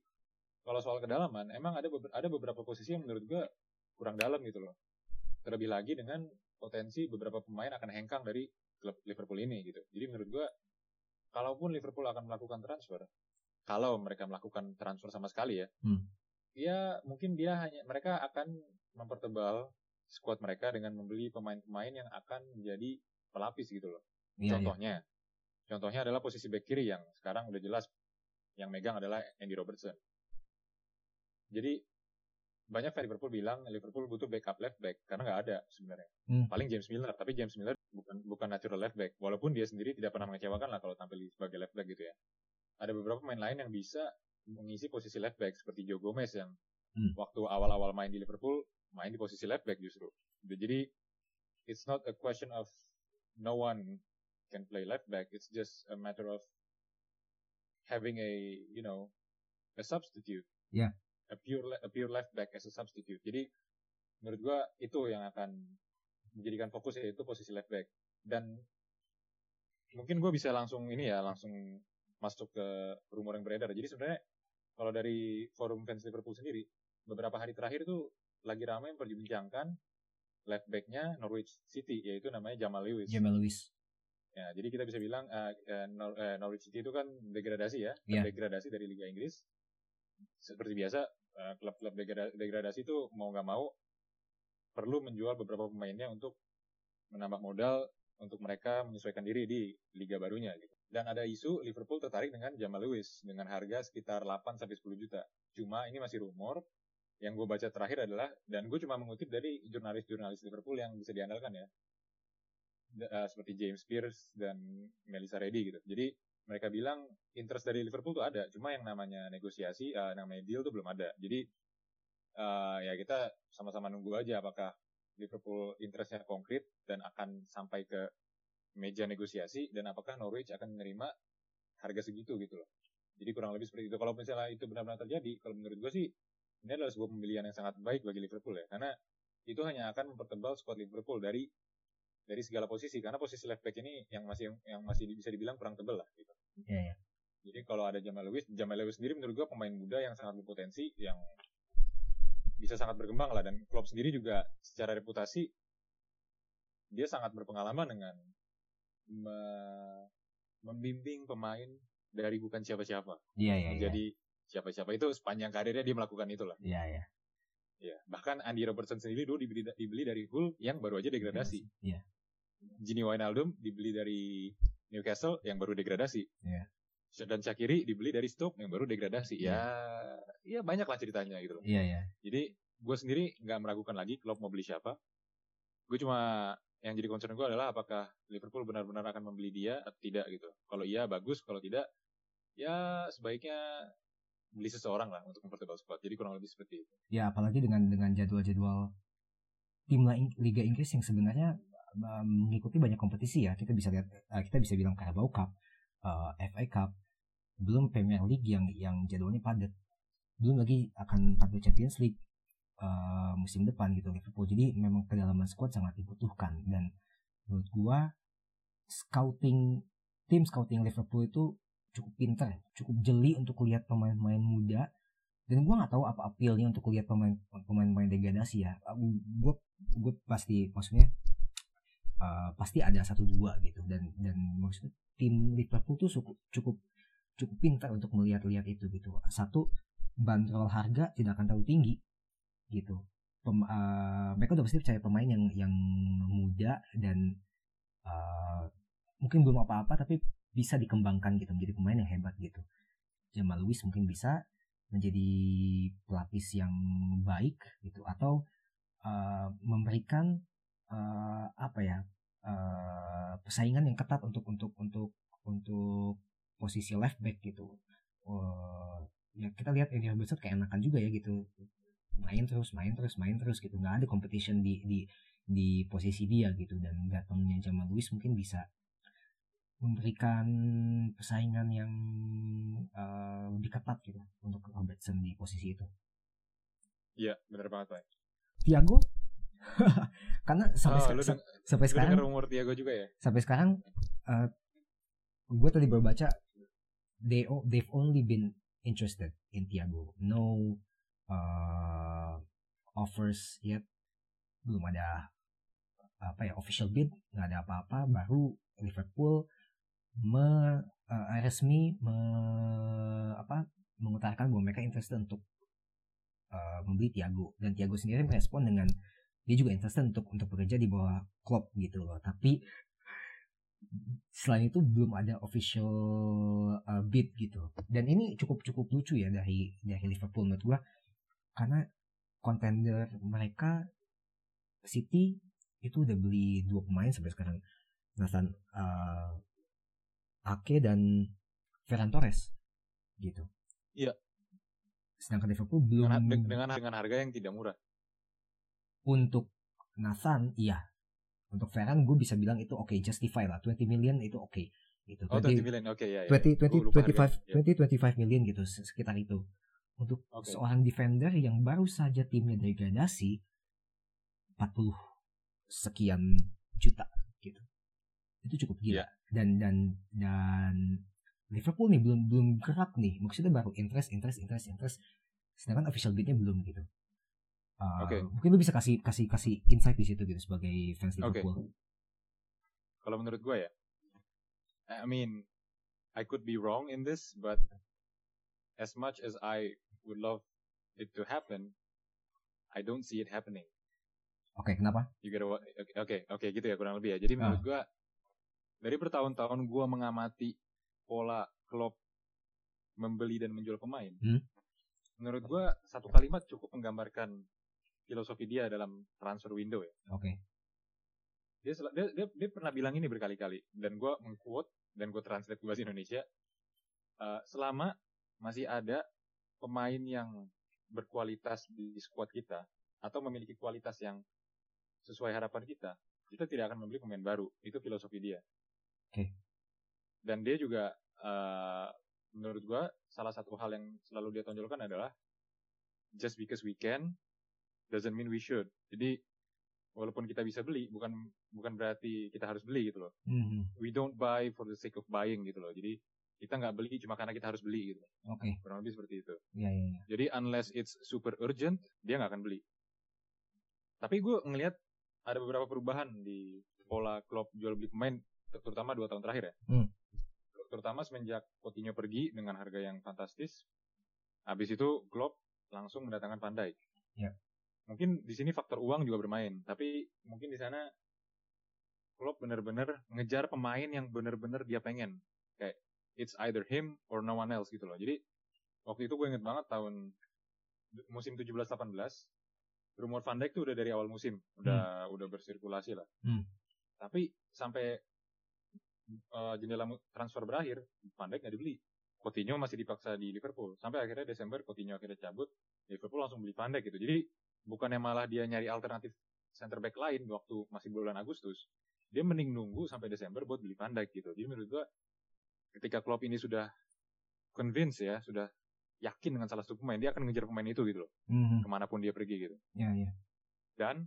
[SPEAKER 2] kalau soal kedalaman, emang ada beber- ada beberapa posisi yang menurut gua kurang dalam gitu loh. Terlebih lagi dengan potensi beberapa pemain akan hengkang dari klub Liverpool ini gitu. Jadi menurut gua kalaupun Liverpool akan melakukan transfer, kalau mereka melakukan transfer sama sekali ya,
[SPEAKER 1] Hmm.
[SPEAKER 2] ya mungkin dia hanya mereka akan mempertebal squad mereka dengan membeli pemain-pemain yang akan menjadi pelapis gitu loh.
[SPEAKER 1] Iya, iya.
[SPEAKER 2] Contohnya, contohnya adalah posisi back kiri yang sekarang udah jelas yang megang adalah Andy Robertson. Jadi banyak fan Liverpool bilang Liverpool butuh backup left back karena nggak ada sebenarnya.
[SPEAKER 1] Hmm.
[SPEAKER 2] Paling James Milner, tapi James Milner bukan bukan natural left back. Walaupun dia sendiri tidak pernah mengecewakan lah kalau tampil sebagai left back gitu ya. Ada beberapa pemain lain yang bisa mengisi posisi left back seperti Joe Gomez yang
[SPEAKER 1] Hmm.
[SPEAKER 2] waktu awal-awal main di Liverpool main di posisi left back justru. Jadi it's not a question of no one can play left back. It's just a matter of having a you know a substitute.
[SPEAKER 1] Yeah.
[SPEAKER 2] A pure a pure left back as a substitute. Jadi menurut gua itu yang akan menjadikan fokus yaitu posisi left back dan mungkin gue bisa langsung ini ya langsung masuk ke rumor yang beredar. Jadi sebenarnya kalau dari forum fans Liverpool sendiri beberapa hari terakhir tuh lagi ramai memperbincangkan left backnya Norwich City yaitu namanya Jamal Lewis.
[SPEAKER 1] Jamal Lewis.
[SPEAKER 2] Ya, jadi kita bisa bilang Nor- eh, Norwich City itu kan degradasi ya,
[SPEAKER 1] Iya.
[SPEAKER 2] degradasi dari Liga Inggris. Seperti biasa, klub-klub degra- degradasi itu mau nggak mau perlu menjual beberapa pemainnya untuk menambah modal untuk mereka menyesuaikan diri di liga barunya gitu. Dan ada isu Liverpool tertarik dengan Jamal Lewis dengan harga sekitar 8 sampai 10 juta. Cuma ini masih rumor. Yang gue baca terakhir adalah dan gue cuma mengutip dari jurnalis-jurnalis Liverpool yang bisa diandalkan ya. Da- eh, seperti James Pierce dan Melissa Reddy gitu. Jadi mereka bilang interest dari Liverpool tuh ada, cuma yang namanya negosiasi, eh, namanya deal tuh belum ada. Jadi eh, ya kita sama-sama nunggu aja apakah Liverpool interestnya konkret dan akan sampai ke meja negosiasi dan apakah Norwich akan menerima harga segitu gitu loh. Jadi kurang lebih seperti itu. Kalau misalnya itu benar-benar terjadi, kalau menurut gue sih ini adalah sebuah pembelian yang sangat baik bagi Liverpool ya, karena itu hanya akan mempertebal squad Liverpool dari dari segala posisi karena posisi left back ini yang masih yang masih bisa dibilang kurang tebel lah gitu.
[SPEAKER 1] Iya, iya.
[SPEAKER 2] Jadi kalau ada Jamal Lewis, Jamal Lewis sendiri menurut gua pemain muda yang sangat berpotensi yang bisa sangat berkembang lah dan Klopp sendiri juga secara reputasi dia sangat berpengalaman dengan me- membimbing pemain dari bukan siapa-siapa
[SPEAKER 1] Iya, iya, iya.
[SPEAKER 2] menjadi siapa-siapa itu sepanjang karirnya dia melakukan itulah.
[SPEAKER 1] Iya, iya.
[SPEAKER 2] Ya, bahkan Andy Robertson sendiri dulu dibeli, dibeli dari Hull yang baru aja degradasi.
[SPEAKER 1] Iya.
[SPEAKER 2] Gini Wijnaldum dibeli dari Newcastle yang baru degradasi.
[SPEAKER 1] Iya.
[SPEAKER 2] Dan Shaqiri dibeli dari Stoke yang baru degradasi. Ya, ya banyak lah ceritanya gitu loh.
[SPEAKER 1] Iya ya.
[SPEAKER 2] Jadi gue sendiri nggak meragukan lagi Klopp mau beli siapa. Gue cuma yang jadi concern gue adalah apakah Liverpool benar-benar akan membeli dia atau tidak gitu. Kalau iya bagus, kalau tidak ya sebaiknya beli seseorang lah untuk mempertebal squad. Jadi kurang lebih seperti itu.
[SPEAKER 1] Ya apalagi dengan dengan jadwal-jadwal tim Liga Inggris yang sebenarnya mengikuti banyak kompetisi ya. Kita bisa lihat uh, kita bisa bilang Carabao Cup, uh, FA Cup, belum Premier League yang yang jadwalnya padat. Belum lagi akan tampil Champions League uh, musim depan gitu Liverpool. Jadi memang kedalaman squad sangat dibutuhkan dan menurut gua scouting tim scouting Liverpool itu cukup pinter, cukup jeli untuk lihat pemain-pemain muda dan gue nggak tahu apa appealnya untuk lihat pemain pemain-pemain degradasi ya gue gue pasti maksudnya uh, pasti ada satu dua gitu. Dan dan maksudnya tim Liverpool tuh cukup cukup cukup pintar untuk melihat-lihat itu gitu. Satu bandrol harga tidak akan terlalu tinggi gitu. Pem, uh, mereka udah pasti percaya pemain yang yang muda dan uh, mungkin belum apa-apa tapi bisa dikembangkan gitu menjadi pemain yang hebat gitu. Jamal Lewis mungkin bisa menjadi pelapis yang baik gitu atau uh, memberikan uh, apa ya uh, persaingan yang ketat untuk untuk untuk untuk posisi left back gitu. Uh, ya kita lihat Robertson kayak enakan juga ya gitu. Main terus main terus main terus gitu. Nggak ada competition di di di posisi dia gitu. Dan datangnya Jamal Lewis mungkin bisa memberikan persaingan yang uh, lebih ketat gitu untuk Robertson di posisi itu.
[SPEAKER 2] Iya, benar banget, Pak.
[SPEAKER 1] Tiago [LAUGHS] karena sampai,
[SPEAKER 2] Oh,
[SPEAKER 1] seka-
[SPEAKER 2] deng-
[SPEAKER 1] sampai sekarang
[SPEAKER 2] umur Tiago juga ya?
[SPEAKER 1] sampai sekarang uh, gue tadi baru baca they o- they've only been interested in Thiago no uh, offers yet. Belum ada apa ya official bid nggak ada apa-apa. Baru Liverpool me, uh, resmi me, apa mengutarakan bahwa mereka interested untuk uh, membeli Thiago dan Thiago sendiri merespon dengan dia juga interested untuk untuk bekerja di bawah Klopp gitu loh. Tapi selain itu belum ada official uh, bid gitu. Dan ini cukup cukup lucu ya dari dari Liverpool menurut gua. Karena contender mereka City itu udah beli dua pemain sampai sekarang. Nathan uh, Ake dan Ferran Torres gitu.
[SPEAKER 2] Iya.
[SPEAKER 1] sedangkan Liverpool belum
[SPEAKER 2] Dengan, de- dengan dengan harga yang tidak murah.
[SPEAKER 1] Untuk Nathan iya untuk Ferran gue bisa bilang itu oke justify lah 20 million itu oke gitu
[SPEAKER 2] Oh,
[SPEAKER 1] 20
[SPEAKER 2] 20 million. Oke, ya, ya.
[SPEAKER 1] 20
[SPEAKER 2] Gua
[SPEAKER 1] 20
[SPEAKER 2] lupa
[SPEAKER 1] 25
[SPEAKER 2] harganya.
[SPEAKER 1] 20 25 million gitu se- sekitar itu untuk
[SPEAKER 2] Oke.
[SPEAKER 1] seorang defender yang baru saja timnya degradasi 40 sekian juta gitu itu cukup gila
[SPEAKER 2] Iya.
[SPEAKER 1] dan dan dan Liverpool nih belum belum gerak nih maksudnya baru interest interest interest interest sedangkan official bidnya belum gitu Uh,
[SPEAKER 2] Oke.
[SPEAKER 1] mungkin lu bisa kasih kasih kasih insight di situ gitu sebagai fans. Liverpool
[SPEAKER 2] Kalau menurut gue ya, I mean, I could be wrong in this, but as much as I would love it to happen, I don't see it happening.
[SPEAKER 1] oke kenapa
[SPEAKER 2] You? Oke, oke, oke, gitu ya kurang lebih ya. Jadi menurut gua dari bertahun-tahun gua mengamati pola klub membeli dan menjual pemain.
[SPEAKER 1] Hmm.
[SPEAKER 2] Menurut gua satu kalimat cukup menggambarkan filosofi dia dalam transfer window ya.
[SPEAKER 1] oke
[SPEAKER 2] Dia, sel- dia, dia, dia pernah bilang ini berkali-kali dan gua mengquote dan gua translate ke bahasa Indonesia. Eh, selama masih ada pemain yang berkualitas di squad kita atau memiliki kualitas yang sesuai harapan kita, kita tidak akan membeli pemain baru. Itu filosofi dia.
[SPEAKER 1] Oke.
[SPEAKER 2] Dan dia juga eh, menurut gua salah satu hal yang selalu dia tonjolkan adalah just because we can doesn't mean we should. Jadi walaupun kita bisa beli bukan bukan berarti kita harus beli gitu loh.
[SPEAKER 1] Mhm.
[SPEAKER 2] We don't buy for the sake of buying gitu loh. Jadi kita nggak beli cuma karena kita harus beli gitu.
[SPEAKER 1] oke
[SPEAKER 2] Kurang lebih seperti itu.
[SPEAKER 1] ya ya ya
[SPEAKER 2] Jadi unless it's super urgent, dia nggak akan beli. Tapi gue ngelihat ada beberapa perubahan di pola klub jual beli pemain, ter- terutama dua tahun terakhir ya.
[SPEAKER 1] Hmm.
[SPEAKER 2] Terutama semenjak Coutinho pergi dengan harga yang fantastis. Habis itu Klopp langsung mendatangkan Van Dijk. Mungkin di sini faktor uang juga bermain, tapi mungkin di sana Klopp bener-bener ngejar pemain yang bener-bener dia pengen. Kayak it's either him or no one else gitu loh. Jadi waktu itu gue inget banget tahun musim 17-18 rumor Van Dijk tuh udah dari awal musim udah udah bersirkulasi lah.
[SPEAKER 1] Hmm.
[SPEAKER 2] Tapi sampai uh, jendela transfer berakhir Van Dijk nggak dibeli. Coutinho masih dipaksa di Liverpool. Sampai akhirnya Desember Coutinho akhirnya cabut, Liverpool langsung beli Van Dijk gitu. Jadi bukannya malah dia nyari alternatif center back lain waktu masih bulan Agustus. Dia mending nunggu sampai Desember buat beli Van Dijk gitu. Jadi menurut gua ketika Klopp ini sudah convince ya, sudah yakin dengan salah satu pemain, dia akan ngejar pemain itu gitu loh,
[SPEAKER 1] Mhm.
[SPEAKER 2] ke mana pun dia pergi gitu.
[SPEAKER 1] Ya ya.
[SPEAKER 2] Dan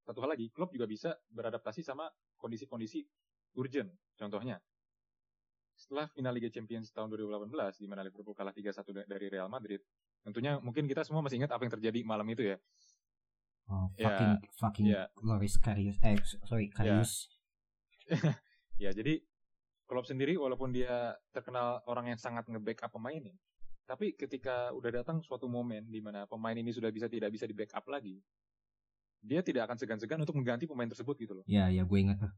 [SPEAKER 2] satu hal lagi, Klopp juga bisa beradaptasi sama kondisi-kondisi urgent. Contohnya, setelah final Liga Champions tahun 2018, di mana Liverpool kalah 3-1 da- dari Real Madrid, tentunya mungkin kita semua masih ingat apa yang terjadi malam itu ya.
[SPEAKER 1] Oh,
[SPEAKER 2] Ya,
[SPEAKER 1] fucking fucking
[SPEAKER 2] ya.
[SPEAKER 1] Loris Karius. Eh sorry Karius. [LAUGHS]
[SPEAKER 2] Ya, jadi Klopp sendiri walaupun dia terkenal orang yang sangat nge-backup pemainnya, tapi ketika udah datang suatu momen di mana pemain ini sudah bisa tidak bisa di-backup lagi, dia tidak akan segan-segan untuk mengganti pemain tersebut gitu loh.
[SPEAKER 1] Ya ya gue ingat tuh.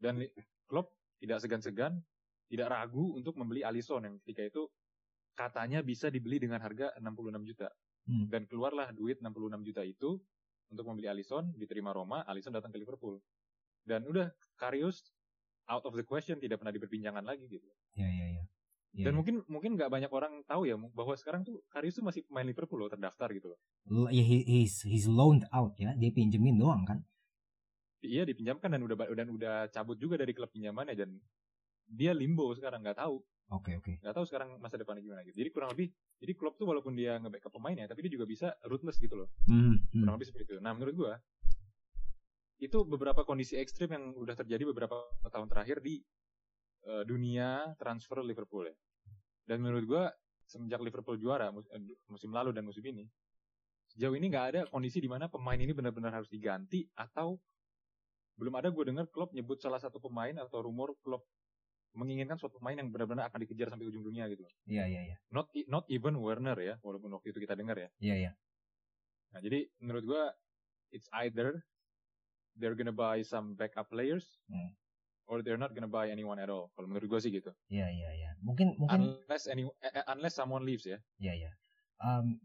[SPEAKER 2] Dan li- Klopp tidak segan-segan, tidak ragu untuk membeli Alisson yang ketika itu katanya bisa dibeli dengan harga 66 juta.
[SPEAKER 1] Hmm.
[SPEAKER 2] Dan keluarlah duit 66 juta itu untuk membeli Alisson, diterima Roma, Alisson datang ke Liverpool. Dan udah, Karius out of the question, tidak pernah diperbincangkan lagi gitu.
[SPEAKER 1] Ya ya ya. Ya,
[SPEAKER 2] Dan
[SPEAKER 1] ya.
[SPEAKER 2] mungkin mungkin nggak banyak orang tahu ya bahwa sekarang tuh Karius tuh masih pemain Liverpool loh terdaftar gitu loh.
[SPEAKER 1] L- ya, he- he's he's loaned out ya. Dia pinjemin doang kan.
[SPEAKER 2] Iya dipinjamkan dan udah dan udah cabut juga dari klub pinjamannya dan dia limbo sekarang nggak tahu
[SPEAKER 1] Oke oke.
[SPEAKER 2] nggak tahu sekarang masa depannya gimana gitu. Jadi kurang lebih, jadi klub tuh walaupun dia nge-backup pemainnya, tapi dia juga bisa ruthless gitu loh.
[SPEAKER 1] Hmm, hmm.
[SPEAKER 2] Kurang lebih seperti itu. Nah menurut gua, itu beberapa kondisi ekstrim yang udah terjadi beberapa tahun terakhir di eh, dunia transfer Liverpool ya. Dan menurut gua, semenjak Liverpool juara mus- eh, musim lalu dan musim ini, sejauh ini nggak ada kondisi di mana pemain ini benar-benar harus diganti atau belum ada gue dengar klub nyebut salah satu pemain atau rumor klub menginginkan suatu pemain yang benar-benar akan dikejar sampai ujung dunia gitu.
[SPEAKER 1] Iya iya iya.
[SPEAKER 2] Not e- not even Werner ya, walaupun waktu itu kita dengar ya.
[SPEAKER 1] Iya iya.
[SPEAKER 2] Nah, jadi menurut gua it's either they're gonna buy some backup players
[SPEAKER 1] Hmm.
[SPEAKER 2] or they're not gonna buy anyone at all. Kalau menurut gua sih gitu.
[SPEAKER 1] Iya iya iya. Mungkin mungkin
[SPEAKER 2] Unless any eh, unless someone leaves ya.
[SPEAKER 1] Iya ya. Um,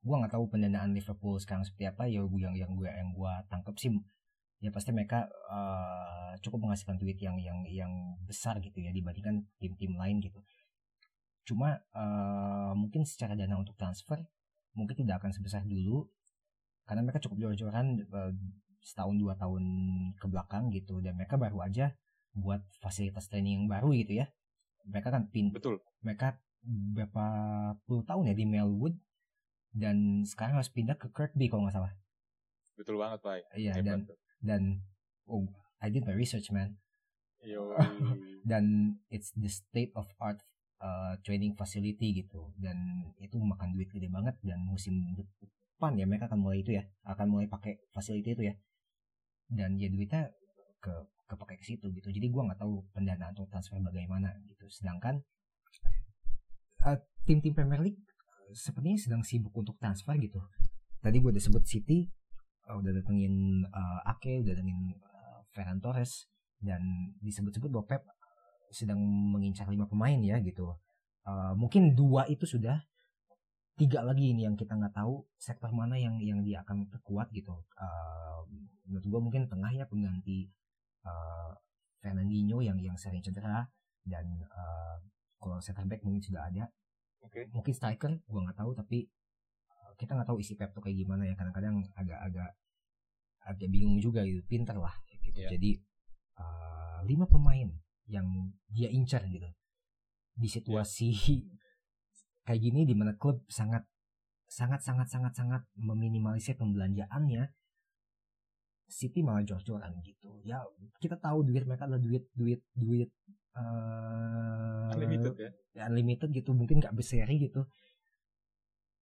[SPEAKER 1] gua nggak tahu pendanaan Liverpool sekarang seperti apa ya gua- yang yang gue yang gua tangkap sih ya pasti mereka uh, cukup menghasilkan duit yang yang yang besar gitu ya dibandingkan tim-tim lain gitu. Cuma uh, mungkin secara dana untuk transfer mungkin tidak akan sebesar dulu karena mereka cukup jor-joran uh, setahun dua tahun ke belakang gitu dan mereka baru aja buat fasilitas training yang baru gitu ya. Mereka kan pin
[SPEAKER 2] Betul.
[SPEAKER 1] mereka berapa puluh tahun ya di Melwood dan sekarang harus pindah ke Kirkby kalau nggak salah.
[SPEAKER 2] Betul banget, Pak.
[SPEAKER 1] Iya
[SPEAKER 2] Hebat.
[SPEAKER 1] dan oh I did my research man. Dan [LAUGHS] it's the state of art uh, training facility gitu. Dan itu makan duit gede banget. Dan musim depan ya mereka akan mulai itu ya. Akan mulai pakai facility itu ya. Dan ya duitnya ke kepake ke situ gitu. Jadi gua nggak tahu pendanaan untuk transfer bagaimana gitu. Sedangkan uh, tim-tim Premier League uh, sepertinya sedang sibuk untuk transfer gitu. Tadi gua udah sebut City udah datengin uh, Ake udah datengin uh, Ferran Torres dan disebut-sebut bahwa Pep sedang mengincar lima pemain ya gitu. Uh, mungkin dua itu sudah, tiga lagi ini yang kita nggak tahu sektor mana yang yang dia akan terkuat gitu. Uh, menurut gua mungkin tengah ya pengganti uh, Fernandinho yang yang sering cedera dan uh, kalau center back mungkin sudah ada.
[SPEAKER 2] Oke.
[SPEAKER 1] Mungkin striker gua nggak tahu tapi kita nggak tahu isi Pep tuh kayak gimana ya kadang-kadang agak-agak agak bingung juga gitu pinter lah gitu.
[SPEAKER 2] Iya.
[SPEAKER 1] jadi uh, lima pemain yang dia incar gitu. Di situasi kayak gini di mana klub sangat sangat sangat sangat sangat meminimalisir pembelanjaannya City malah jor-joran gitu. Ya kita tahu duit mereka adalah duit duit duit uh,
[SPEAKER 2] Unlimited ya.
[SPEAKER 1] ya, unlimited gitu. Mungkin nggak berseri gitu.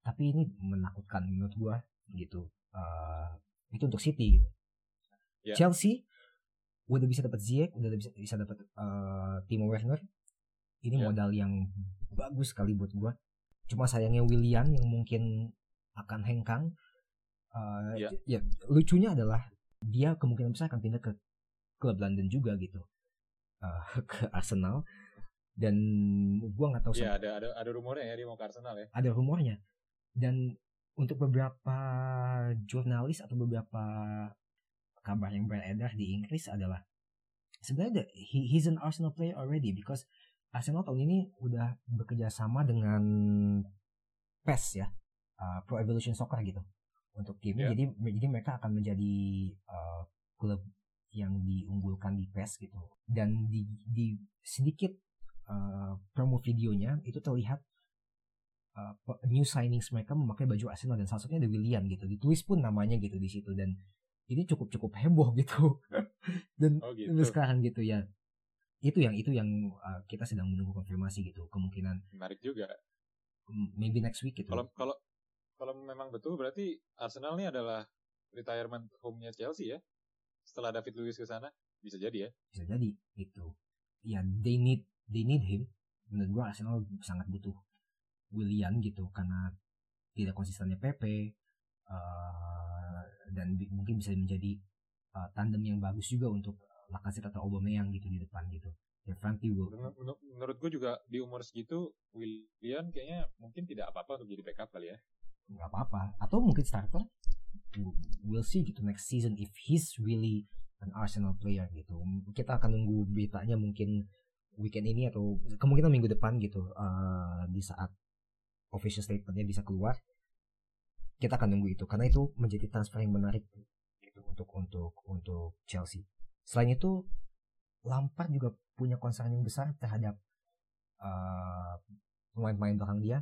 [SPEAKER 1] Tapi ini menakutkan menurut gua gitu. Eh, itu untuk City gitu
[SPEAKER 2] Ya.
[SPEAKER 1] Chelsea udah bisa dapat Ziyech udah bisa bisa dapat eh, Timo Werner ini
[SPEAKER 2] Ya.
[SPEAKER 1] modal yang bagus sekali buat gua cuma sayangnya Willian yang mungkin akan hengkang Uh,
[SPEAKER 2] Iya.
[SPEAKER 1] ya lucunya adalah dia kemungkinan besar akan pindah ke klub London juga gitu Uh, [LAUGHS] ke Arsenal dan gua nggak tahu
[SPEAKER 2] Iya,
[SPEAKER 1] sam-
[SPEAKER 2] ada ada ada rumornya ya dia mau ke Arsenal ya.
[SPEAKER 1] ada rumornya dan untuk beberapa jurnalis atau beberapa kabar yang beredar di Inggris adalah sebenarnya the- he, he's an Arsenal player already because Arsenal tahun ini udah bekerja sama dengan PES ya uh, Pro Evolution Soccer gitu untuk timnya
[SPEAKER 2] Ya.
[SPEAKER 1] jadi jadi mereka akan menjadi uh, klub yang diunggulkan di PES gitu dan di, di sedikit uh, promo videonya itu terlihat uh, new signings mereka memakai baju Arsenal dan salah satunya ada William gitu ditulis pun namanya gitu di situ dan ini cukup cukup heboh gitu [LAUGHS] dan
[SPEAKER 2] Oh gitu.
[SPEAKER 1] sekarang gitu ya itu yang itu yang uh, kita sedang menunggu konfirmasi gitu kemungkinan
[SPEAKER 2] Menarik juga.
[SPEAKER 1] maybe next week gitu
[SPEAKER 2] Kalau kalau kalau memang betul berarti Arsenal ini adalah retirement home-nya Chelsea ya. Setelah David Luiz ke sana bisa jadi ya.
[SPEAKER 1] bisa jadi gitu ya they need they need him menurut gua Arsenal sangat butuh William gitu karena tidak konsistennya Pepe uh, dan bi- mungkin bisa menjadi uh, tandem yang bagus juga untuk Lacazette atau Aubameyang gitu di depan gitu. Ya Frankie will
[SPEAKER 2] Menur- menur- Menurut gue juga di umur segitu William kayaknya mungkin tidak apa-apa untuk jadi backup kali ya.
[SPEAKER 1] nggak apa-apa. Atau mungkin starter? We'll see gitu next season if he's really an Arsenal player gitu. Kita akan nunggu beritanya mungkin weekend ini atau kemungkinan minggu depan gitu uh, di saat official statementnya bisa keluar kita akan nunggu itu. Karena itu menjadi transfer yang menarik gitu untuk untuk untuk Chelsea. Selain itu Lampard juga punya concern yang besar terhadap uh, pemain-pemain belakang dia.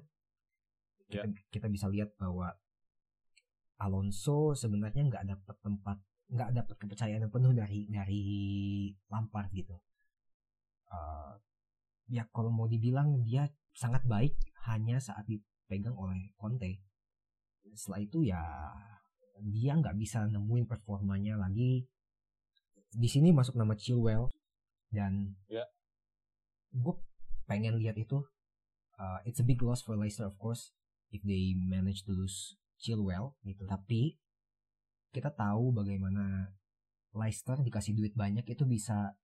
[SPEAKER 1] Kita, kita bisa lihat bahwa Alonso sebenarnya nggak dapat tempat nggak dapat kepercayaan yang penuh dari dari Lampard gitu. Uh, ya kalau mau dibilang dia sangat baik hanya saat dipegang oleh Conte. Setelah itu ya dia nggak bisa nemuin performanya lagi. Di sini masuk nama Chilwell dan
[SPEAKER 2] Ya.
[SPEAKER 1] gue pengen lihat itu. Uh, it's a big loss for Leicester of course if they manage to lose Chilwell gitu. Tapi kita tahu bagaimana Leicester dikasih duit banyak itu bisa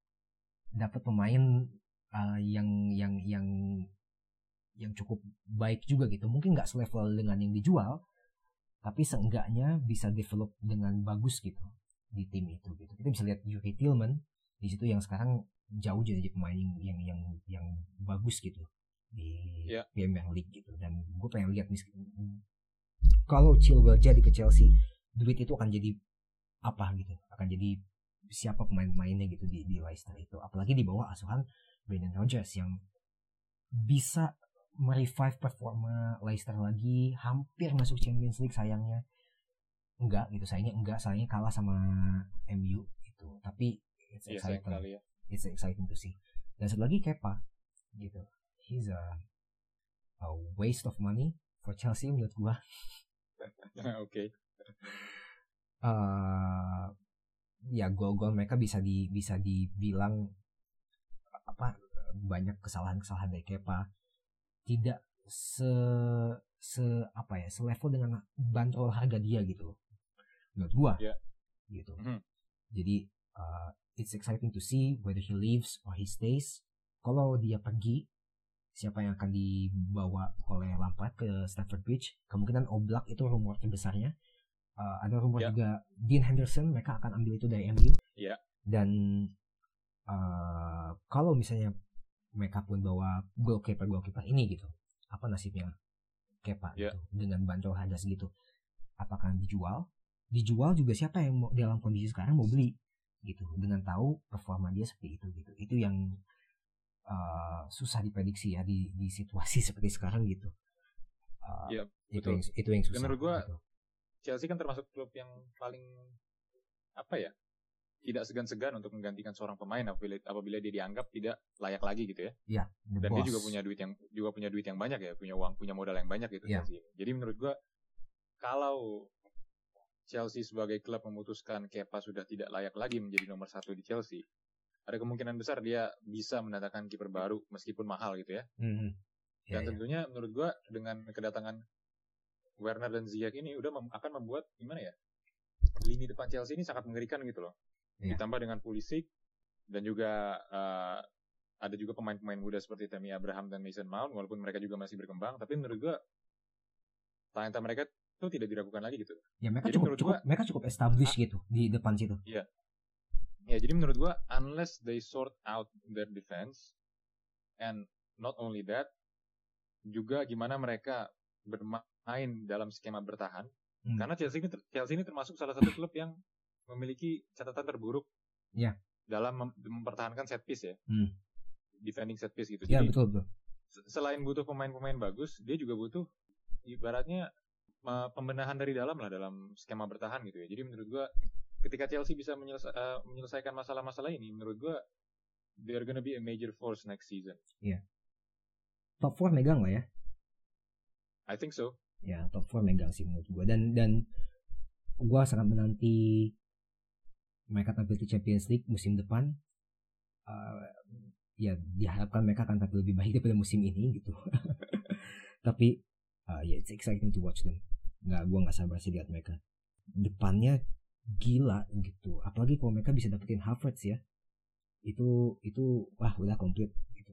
[SPEAKER 1] dapat pemain uh, yang yang yang yang cukup baik juga gitu. Mungkin nggak selevel dengan yang dijual, tapi seenggaknya bisa develop dengan bagus gitu di tim itu gitu. Kita bisa lihat Yuri Tillman di situ yang sekarang jauh jadi pemain yang yang yang, yang bagus gitu di
[SPEAKER 2] Ya.
[SPEAKER 1] Premier League gitu dan gue pengen lihat kalau Chilwell jadi ke Chelsea duit itu akan jadi apa gitu akan jadi siapa pemain-pemainnya gitu di, di Leicester itu apalagi di bawah asuhan Brendan Rodgers yang bisa merevive performa Leicester lagi hampir masuk Champions League sayangnya. Enggak gitu sayangnya enggak sayangnya kalah sama MU gitu. Tapi it's
[SPEAKER 2] Iya
[SPEAKER 1] exciting.
[SPEAKER 2] ya.
[SPEAKER 1] it's exciting to see. Dan satu lagi Kepa gitu. He's a, a waste of money for Chelsea menurut gua. [LAUGHS] [LAUGHS]
[SPEAKER 2] Oke.
[SPEAKER 1] eh ya gol-gol mereka bisa di bisa dibilang apa banyak kesalahan-kesalahan dari Kepa tidak se se apa ya selevel dengan bandrol harga dia gitu menurut gua
[SPEAKER 2] Ya.
[SPEAKER 1] gitu
[SPEAKER 2] Mhm.
[SPEAKER 1] jadi uh, it's exciting to see whether he leaves or he stays kalau dia pergi siapa yang akan dibawa oleh Lampard ke Stamford Bridge kemungkinan Oblak itu rumor terbesarnya Uh, ada rumor
[SPEAKER 2] Ya.
[SPEAKER 1] juga Dean Henderson mereka akan ambil itu dari MU
[SPEAKER 2] Ya.
[SPEAKER 1] dan uh, kalau misalnya mereka pun bawa goalkeeper goalkeeper ini gitu apa nasibnya Kepa
[SPEAKER 2] Ya.
[SPEAKER 1] gitu dengan bandrol harga segitu apakah dijual dijual juga siapa yang mau dalam kondisi sekarang mau beli gitu dengan tahu performa dia seperti itu gitu itu yang uh, susah diprediksi ya di di situasi [LAUGHS] seperti sekarang gitu Uh,
[SPEAKER 2] Iya,
[SPEAKER 1] itu
[SPEAKER 2] betul.
[SPEAKER 1] yang itu yang susah
[SPEAKER 2] menurut gua,
[SPEAKER 1] gitu.
[SPEAKER 2] Chelsea kan termasuk klub yang paling apa ya? Tidak segan-segan untuk menggantikan seorang pemain apabila, apabila dia dianggap tidak layak lagi gitu ya.
[SPEAKER 1] ya the
[SPEAKER 2] Dan dia
[SPEAKER 1] boss.
[SPEAKER 2] juga punya duit yang juga punya duit yang banyak ya, punya uang, punya modal yang banyak gitu
[SPEAKER 1] Iya.
[SPEAKER 2] Chelsea. Jadi menurut gua kalau Chelsea sebagai klub memutuskan Kepa sudah tidak layak lagi menjadi nomor satu di Chelsea, ada kemungkinan besar dia bisa mendatangkan kiper baru meskipun mahal gitu ya.
[SPEAKER 1] Mhm. Ya,
[SPEAKER 2] Dan
[SPEAKER 1] ya.
[SPEAKER 2] tentunya menurut gua dengan kedatangan Werner dan Ziyech ini udah mem- akan membuat gimana ya? Lini depan Chelsea ini sangat mengerikan gitu loh.
[SPEAKER 1] Iya.
[SPEAKER 2] Ditambah dengan Pulisic dan juga eh, ada juga pemain-pemain muda seperti Tammy Abraham dan Mason Mount walaupun mereka juga masih berkembang tapi menurut gua talenta mereka tuh tidak diragukan lagi gitu.
[SPEAKER 1] Ya mereka
[SPEAKER 2] Jadi
[SPEAKER 1] cukup,
[SPEAKER 2] menurut
[SPEAKER 1] cukup
[SPEAKER 2] gua-
[SPEAKER 1] mereka cukup established gitu di depan situ.
[SPEAKER 2] Ya, jadi menurut gua unless they sort out their defense and not only that juga gimana mereka bermain dalam skema bertahan
[SPEAKER 1] Hmm.
[SPEAKER 2] karena Chelsea ini Chelsea ini termasuk salah satu klub yang memiliki catatan terburuk
[SPEAKER 1] Ya.
[SPEAKER 2] dalam mem- mempertahankan set piece ya.
[SPEAKER 1] Hmm.
[SPEAKER 2] Defending set piece gitu.
[SPEAKER 1] Ya
[SPEAKER 2] Jadi
[SPEAKER 1] betul betul.
[SPEAKER 2] se- selain butuh pemain-pemain bagus, dia juga butuh ibaratnya pembenahan dari dalam lah dalam skema bertahan gitu ya. Jadi menurut gua ketika Chelsea bisa menyelesa- eh, menyelesaikan masalah-masalah ini, menurut gua they're gonna be a major force next season.
[SPEAKER 1] Top 4 megang lah ya.
[SPEAKER 2] I think so.
[SPEAKER 1] Ya top 4 megang sih menurut gua dan dan gua sangat menanti mereka tampil di Champions League musim depan. Eh, ya diharapkan mereka akan tampil lebih baik daripada musim ini gitu. [LAUGHS] Tapi uh, ya it's exciting to watch them. Nggak, gua nggak sabar sih lihat mereka. Depannya gila gitu. Apalagi kalau mereka bisa dapetin Havertz ya. Itu itu wah udah komplit gitu.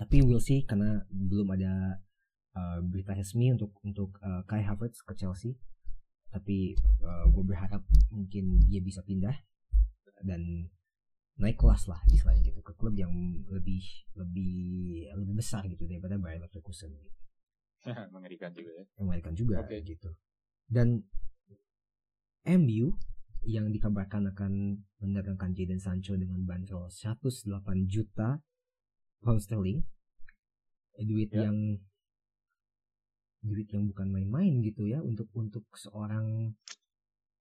[SPEAKER 1] Tapi we'll see karena belum ada uh, berita resmi untuk untuk uh, Kai Havertz ke Chelsea. Tapi gue berharap mungkin dia bisa pindah dan naik kelas lah istilahnya gitu ke klub yang lebih lebih lebih besar gitu daripada Bayer Leverkusen gitu. [LAUGHS]
[SPEAKER 2] Mengerikan juga ya.
[SPEAKER 1] mengerikan juga
[SPEAKER 2] Oke.
[SPEAKER 1] gitu. Dan MU yang dikabarkan akan mendatangkan Jadon Sancho dengan bandrol 108 juta pound sterling. Duit
[SPEAKER 2] Ya.
[SPEAKER 1] yang duit yang bukan main-main gitu ya untuk untuk seorang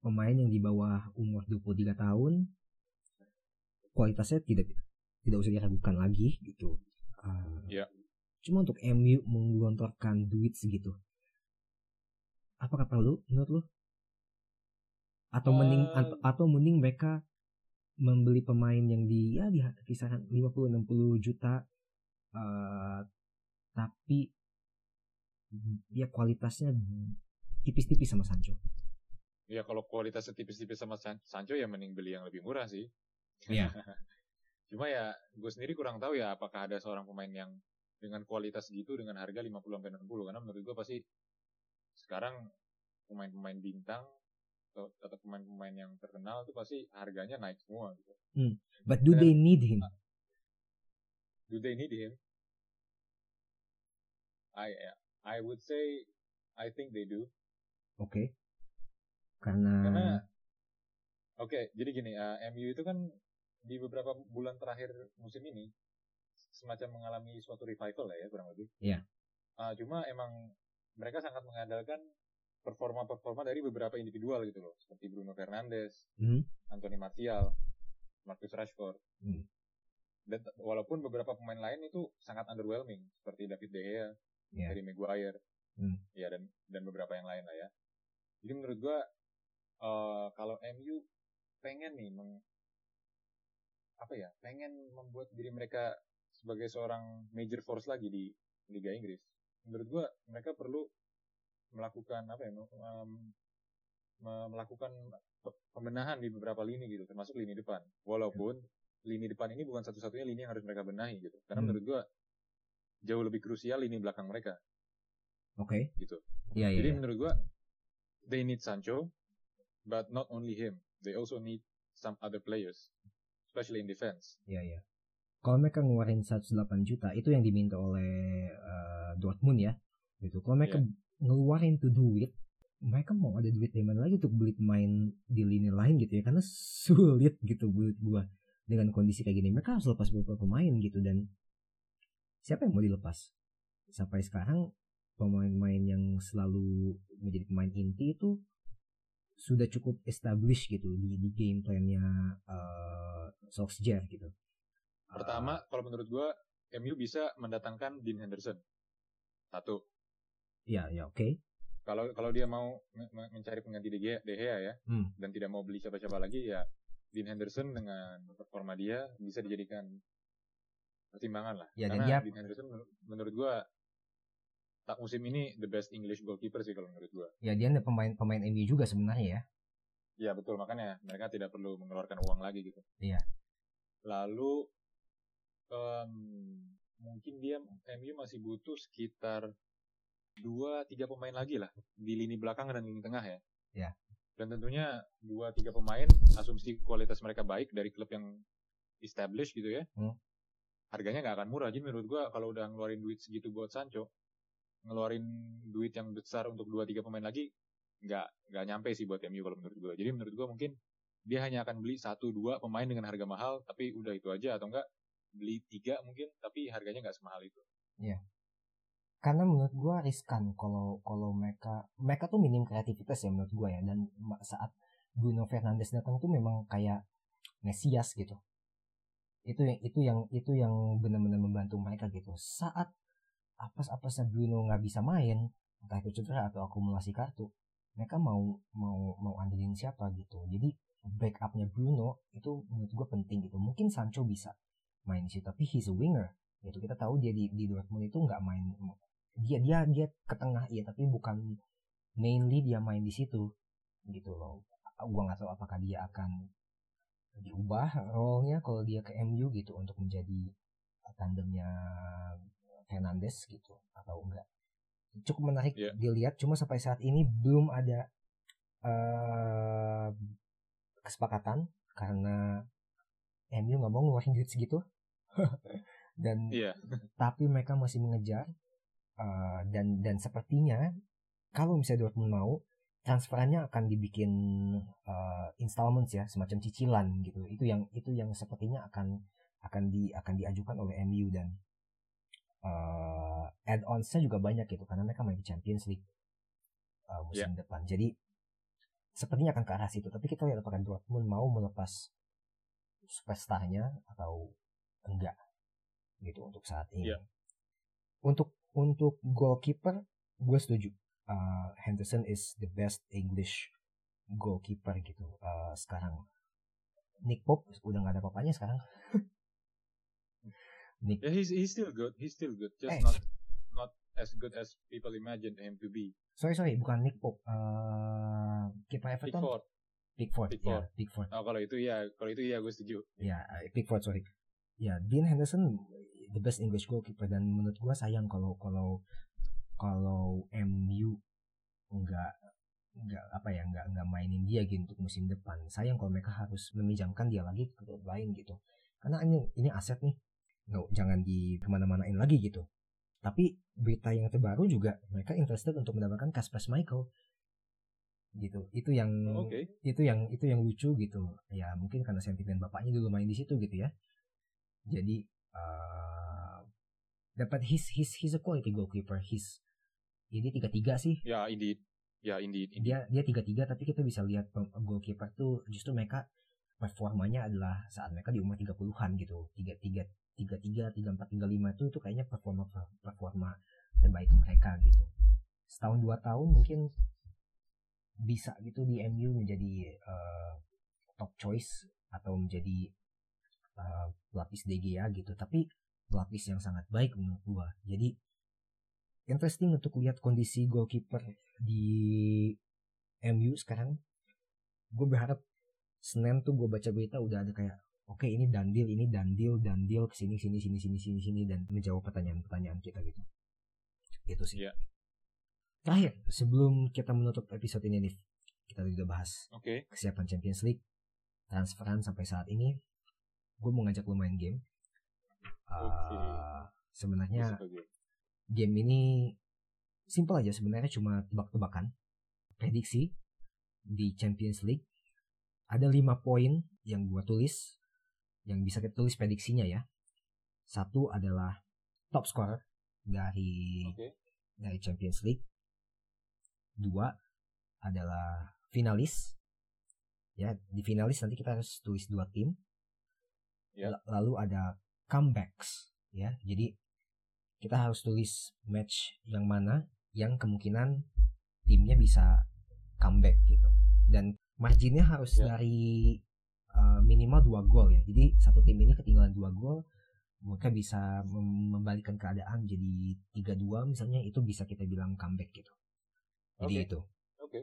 [SPEAKER 1] pemain yang di bawah umur 23 tahun kualitasnya tidak tidak usah diragukan lagi gitu. Ah,
[SPEAKER 2] Ya.
[SPEAKER 1] Cuma untuk MU menggelontorkan duit segitu. Apakah perlu menurut lu? Atau mending
[SPEAKER 2] Eh.
[SPEAKER 1] atau, atau mending mereka membeli pemain yang di ya di kisaran 50 60 juta eh, tapi ya kualitasnya tipis-tipis sama Sancho.
[SPEAKER 2] Ya kalau kualitasnya tipis-tipis sama San- Sancho ya mending beli yang lebih murah sih.
[SPEAKER 1] Iya. [LAUGHS]
[SPEAKER 2] Cuma ya gue sendiri kurang tahu ya apakah ada seorang pemain yang dengan kualitas gitu dengan harga 50 sampai 60 karena menurut gue pasti sekarang pemain-pemain bintang atau, atau pemain-pemain yang terkenal itu pasti harganya naik semua gitu.
[SPEAKER 1] But do
[SPEAKER 2] Dan-
[SPEAKER 1] they need him?
[SPEAKER 2] Do they need him? I I would say I think they do.
[SPEAKER 1] Oke. Karena,
[SPEAKER 2] Karena Oke, jadi gini, eh, MU itu kan di beberapa bulan terakhir musim ini semacam mengalami suatu revival lah ya kurang lebih.
[SPEAKER 1] Iya.
[SPEAKER 2] Ah, cuma emang mereka sangat mengandalkan performa-performa dari beberapa individual gitu loh, seperti Bruno Fernandes,
[SPEAKER 1] Hmm.
[SPEAKER 2] Anthony Martial, Marcus Rashford.
[SPEAKER 1] Hmm.
[SPEAKER 2] Dan walaupun beberapa pemain lain itu sangat underwhelming, seperti David De Gea,
[SPEAKER 1] Iya.
[SPEAKER 2] Harry Maguire,
[SPEAKER 1] Hmm.
[SPEAKER 2] ya dan dan beberapa yang lain lah ya. Jadi menurut gua eh, kalau MU pengen nih meng, apa ya, pengen membuat diri mereka sebagai seorang major force lagi di Liga Inggris. Menurut gua mereka perlu melakukan apa ya, me- melakukan pe- pembenahan di beberapa lini gitu, termasuk lini depan. Walaupun lini depan ini bukan satu-satunya lini yang harus mereka benahi gitu. Karena
[SPEAKER 1] Hmm.
[SPEAKER 2] menurut gua jauh lebih krusial lini belakang mereka
[SPEAKER 1] Oke.
[SPEAKER 2] gitu.
[SPEAKER 1] Iya iya.
[SPEAKER 2] Jadi
[SPEAKER 1] iya.
[SPEAKER 2] menurut gua they need Sancho, but not only him. They also need some other players, especially in defense.
[SPEAKER 1] Iya iya. Kalau mereka ngeluarin 108 juta itu yang diminta oleh eh, Dortmund ya. Gitu. Kalau mereka
[SPEAKER 2] Iya.
[SPEAKER 1] ngeluarin tuh duit, mereka mau ada duit dari mana lagi untuk beli pemain di lini lain gitu ya. Karena sulit gitu buat gua dengan kondisi kayak gini. Mereka harus lepas beberapa pemain gitu dan siapa yang mau dilepas? Sampai sekarang pemain-pemain yang selalu menjadi pemain inti itu sudah cukup established gitu di, di game plan-nya eh, Solskjaer gitu.
[SPEAKER 2] Pertama, kalau menurut gua MU bisa mendatangkan Dean Henderson. Satu.
[SPEAKER 1] Ya, ya oke.
[SPEAKER 2] Kalau kalau dia mau me- me- mencari pengganti De Gea, De Gea ya,
[SPEAKER 1] Hmm.
[SPEAKER 2] dan tidak mau beli siapa-siapa lagi ya Dean Henderson dengan performa dia bisa dijadikan pertimbangan lah.
[SPEAKER 1] Ya, dan
[SPEAKER 2] Karena Dean Henderson menur- menurut gua tak musim ini the best English goalkeeper sih kalau menurut gue.
[SPEAKER 1] Ya dia ada pemain pemain MU juga sebenarnya ya.
[SPEAKER 2] Iya betul makanya mereka tidak perlu mengeluarkan uang lagi gitu.
[SPEAKER 1] Iya.
[SPEAKER 2] Lalu um, mungkin dia MU masih butuh sekitar dua tiga pemain lagi lah di lini belakang dan lini tengah ya.
[SPEAKER 1] Iya.
[SPEAKER 2] Dan tentunya dua tiga pemain asumsi kualitas mereka baik dari klub yang established gitu ya.
[SPEAKER 1] Hmm.
[SPEAKER 2] Harganya nggak akan murah. Jadi menurut gua kalau udah ngeluarin duit segitu buat Sancho, ngeluarin duit yang besar untuk dua tiga pemain lagi nggak nggak nyampe sih buat MU kalau menurut gua. Jadi menurut gua mungkin dia hanya akan beli satu dua pemain dengan harga mahal tapi udah itu aja atau enggak beli tiga mungkin tapi harganya nggak semahal itu.
[SPEAKER 1] Iya. Karena menurut gue riskan kalau kalau mereka mereka tuh minim kreativitas ya menurut gue ya dan saat Bruno Fernandes datang tuh memang kayak Mesias gitu. Itu yang itu yang itu yang benar-benar membantu mereka gitu. Saat apes-apesnya Bruno nggak bisa main, entah itu cedera atau akumulasi kartu, mereka mau mau mau andelin siapa gitu. Jadi backupnya Bruno itu menurut gue penting gitu. Mungkin Sancho bisa main sih, tapi he's a winger. Gitu kita tahu dia di, di Dortmund itu nggak main dia dia dia ke tengah iya tapi bukan mainly dia main di situ gitu loh gua nggak tahu apakah dia akan diubah role-nya kalau dia ke MU gitu untuk menjadi tandemnya Fernandes gitu atau enggak cukup menarik yeah. dilihat cuma sampai saat ini belum ada uh, kesepakatan karena MU nggak mau ngeluarin duit segitu [LAUGHS] dan
[SPEAKER 2] yeah.
[SPEAKER 1] tapi mereka masih mengejar uh, dan dan sepertinya kalau misalnya Dortmund mau transferannya akan dibikin uh, installments ya semacam cicilan gitu. Itu yang itu yang sepertinya akan akan di akan diajukan oleh MU dan uh, add-onsnya juga banyak gitu karena mereka main di Champions League uh, musim yeah. depan. Jadi sepertinya akan ke arah situ. Tapi kita lihat apakah Dortmund mau melepas superstarnya atau enggak gitu untuk saat ini.
[SPEAKER 2] Yeah.
[SPEAKER 1] untuk untuk goalkeeper gue setuju uh, Henderson is the best English goalkeeper gitu uh, sekarang Nick Pope udah nggak ada papanya sekarang [LAUGHS]
[SPEAKER 2] Nick yeah, he's he's still good he's still good just eh. not not as good as people imagine him to be
[SPEAKER 1] sorry sorry bukan Nick Pope uh, kiper Everton
[SPEAKER 2] Pickford
[SPEAKER 1] Pickford, Pickford.
[SPEAKER 2] Pickford. Oh, kalau itu ya, kalau itu ya gue setuju.
[SPEAKER 1] Ya, Pickford sorry. Ya, Dean Henderson the best English goalkeeper dan menurut gue sayang kalau kalau kalau MU nggak nggak apa ya nggak nggak mainin dia gitu untuk musim depan. Sayang kalau mereka harus meminjamkan dia lagi ke klub lain gitu. Karena ini ini aset nih. Nggak jangan di ke mana-manain lagi gitu. Tapi berita yang terbaru juga mereka interested untuk mendapatkan Kasper Michael. Gitu. Itu yang
[SPEAKER 2] okay.
[SPEAKER 1] itu yang itu yang lucu gitu. Ya mungkin karena sentimen bapaknya dulu main di situ gitu ya. Jadi uh, dapat his his his a quality goalkeeper. His jadi tiga tiga sih.
[SPEAKER 2] Ya indeed. Ya indeed, indeed.
[SPEAKER 1] dia dia tiga tiga tapi kita bisa lihat goalkeeper tuh justru mereka performanya adalah saat mereka di umur tiga puluhan gitu. Tiga tiga tiga tiga tiga empat tiga lima itu itu kayaknya performa performa terbaik mereka gitu. Setahun dua tahun mungkin bisa gitu di MU menjadi uh, top choice atau menjadi uh, lapis DGA gitu. Tapi pelapis yang sangat baik menurut gua. Jadi interesting untuk lihat kondisi goalkeeper di MU sekarang. Gue berharap Senin tuh gue baca berita udah ada kayak oke okay, ini dandil ini dandil dandil ke sini sini sini sini sini sini dan menjawab pertanyaan-pertanyaan kita gitu. Itu sih.
[SPEAKER 2] Yeah.
[SPEAKER 1] Terakhir sebelum kita menutup episode ini nih kita udah bahas
[SPEAKER 2] okay.
[SPEAKER 1] kesiapan Champions League transferan sampai saat ini gue mau ngajak lo main game Uh, sebenarnya game ini simple aja sebenarnya cuma tebak-tebakan prediksi di Champions League ada lima poin yang gua tulis yang bisa kita tulis prediksinya ya satu adalah top scorer dari
[SPEAKER 2] okay.
[SPEAKER 1] dari Champions League dua adalah finalis ya di finalis nanti kita harus tulis dua tim
[SPEAKER 2] yeah.
[SPEAKER 1] lalu ada comebacks ya. Jadi kita harus tulis match yang mana yang kemungkinan timnya bisa comeback gitu. Dan marginnya harus ya. dari uh, minimal dua gol ya. Jadi satu tim ini ketinggalan dua gol mereka bisa mem- membalikan keadaan jadi 3-2 misalnya itu bisa kita bilang comeback gitu. Jadi
[SPEAKER 2] Oke.
[SPEAKER 1] itu.
[SPEAKER 2] Oke.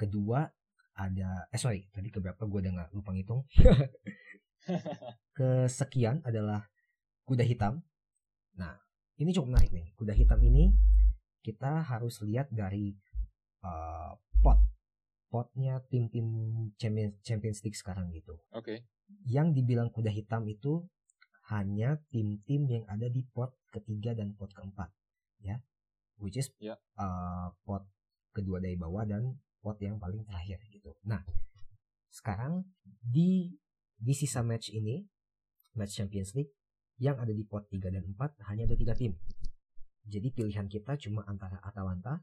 [SPEAKER 1] Kedua ada eh sorry tadi keberapa gue udah nggak lupa ngitung. [LAUGHS] Kesekian adalah kuda hitam. Nah ini cukup menarik nih. Kuda hitam ini kita harus lihat dari uh, pot potnya tim-tim Champions Champions League sekarang gitu
[SPEAKER 2] Oke.
[SPEAKER 1] yang dibilang kuda hitam itu hanya tim-tim yang ada di pot ketiga dan pot keempat ya which is
[SPEAKER 2] Ya.
[SPEAKER 1] uh, pot kedua dari bawah dan pot yang paling terakhir gitu nah sekarang di di sisa match ini match Champions League yang ada di pot 3 dan 4 hanya ada tiga tim jadi pilihan kita cuma antara Atalanta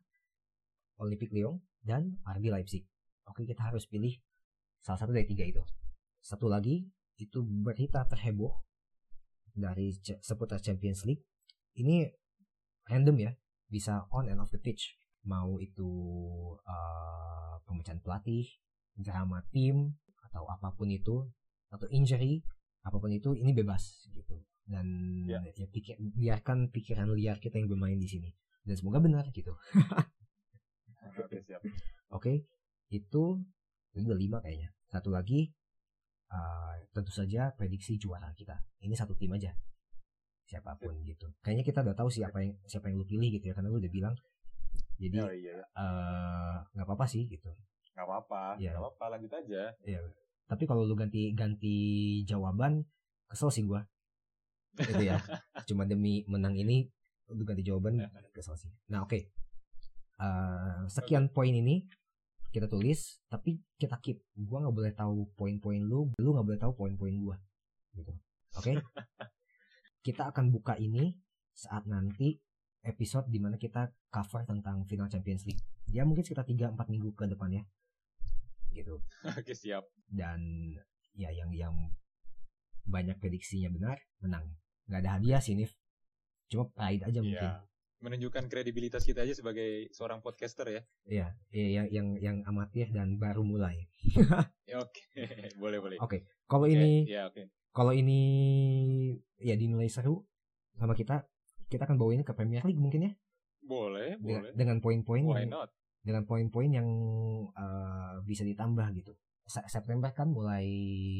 [SPEAKER 1] Olympic Lyon dan RB Leipzig oke kita harus pilih salah satu dari tiga itu satu lagi itu berita terheboh dari seputar Champions League. Ini random ya, bisa on and off the pitch. Mau itu uh, pemecahan pelatih, drama tim atau apa pun itu atau injury, apa pun itu ini bebas gitu. Dan
[SPEAKER 2] Ya.
[SPEAKER 1] ya pikir, biarkan pikiran liar kita yang bermain di sini. Dan semoga benar gitu.
[SPEAKER 2] Oke, siap.
[SPEAKER 1] Oke, itu itu udah lima kayaknya. Satu lagi, uh, tentu saja prediksi juara kita. Ini satu tim aja, siapa pun gitu. Kayaknya kita udah tahu siapa yang siapa yang lu pilih gitu ya, karena lu udah bilang. Jadi
[SPEAKER 2] Oh iya,
[SPEAKER 1] eh, nggak apa-apa sih gitu.
[SPEAKER 2] nggak apa-apa,
[SPEAKER 1] Iya.
[SPEAKER 2] nggak apa-apa, lanjut aja.
[SPEAKER 1] Tapi kalau lu ganti ganti jawaban, kesel sih gua. Gitu ya. Cuma demi menang ini, lu ganti jawaban, kesel sih. Nah oke, Eh, sekian poin ini kita tulis, tapi kita keep. Gua nggak boleh tahu poin-poin lu, lu nggak boleh tahu poin-poin gua. Gitu. Oke? kita akan buka ini saat nanti episode di mana kita cover tentang final Champions League. Ya mungkin sekitar 3-4 minggu ke depan ya. Gitu
[SPEAKER 2] Oke, siap.
[SPEAKER 1] dan ya yang yang banyak prediksinya benar menang nggak ada hadiah sih Nif cuma pride aja mungkin
[SPEAKER 2] Iya. Menunjukkan kredibilitas kita aja sebagai seorang podcaster ya.
[SPEAKER 1] iya iya, yang yang yang amatir dan baru mulai [LAUGHS]
[SPEAKER 2] Ya, Oke, [LAUGHS] boleh boleh.
[SPEAKER 1] oke kalau
[SPEAKER 2] Oke,
[SPEAKER 1] ini
[SPEAKER 2] ya oke.
[SPEAKER 1] kalau ini ya dinilai seru sama kita kita akan bawa ini ke Premier League mungkin ya
[SPEAKER 2] Boleh,
[SPEAKER 1] dengan,
[SPEAKER 2] boleh.
[SPEAKER 1] dengan poin-poin
[SPEAKER 2] Why
[SPEAKER 1] yang
[SPEAKER 2] not?
[SPEAKER 1] dengan poin-poin yang eh, bisa ditambah gitu Se- September kan mulai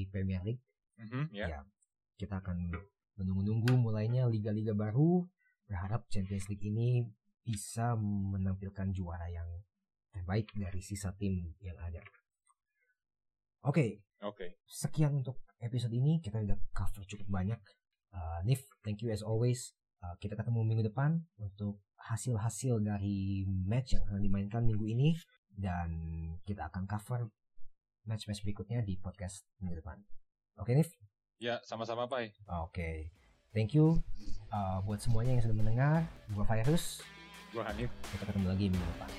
[SPEAKER 1] Premier League
[SPEAKER 2] Mhm, ya.
[SPEAKER 1] Ya. kita akan menunggu-nunggu mulainya liga-liga baru berharap Champions League ini bisa menampilkan juara yang terbaik dari sisa tim yang ada. Oke,
[SPEAKER 2] Oke.
[SPEAKER 1] sekian untuk episode ini kita udah cover cukup banyak. Uh, Nif, thank you as always. Uh, kita ketemu minggu depan untuk hasil-hasil dari match yang akan dimainkan minggu ini dan kita akan cover match-match berikutnya di podcast minggu depan. Oke, Nif?
[SPEAKER 2] Ya, sama-sama, Pai.
[SPEAKER 1] Oke, thank you uh, buat semuanya yang sudah mendengar. Gua Virus,
[SPEAKER 2] Gua Hanif.
[SPEAKER 1] kita ketemu lagi minggu depan.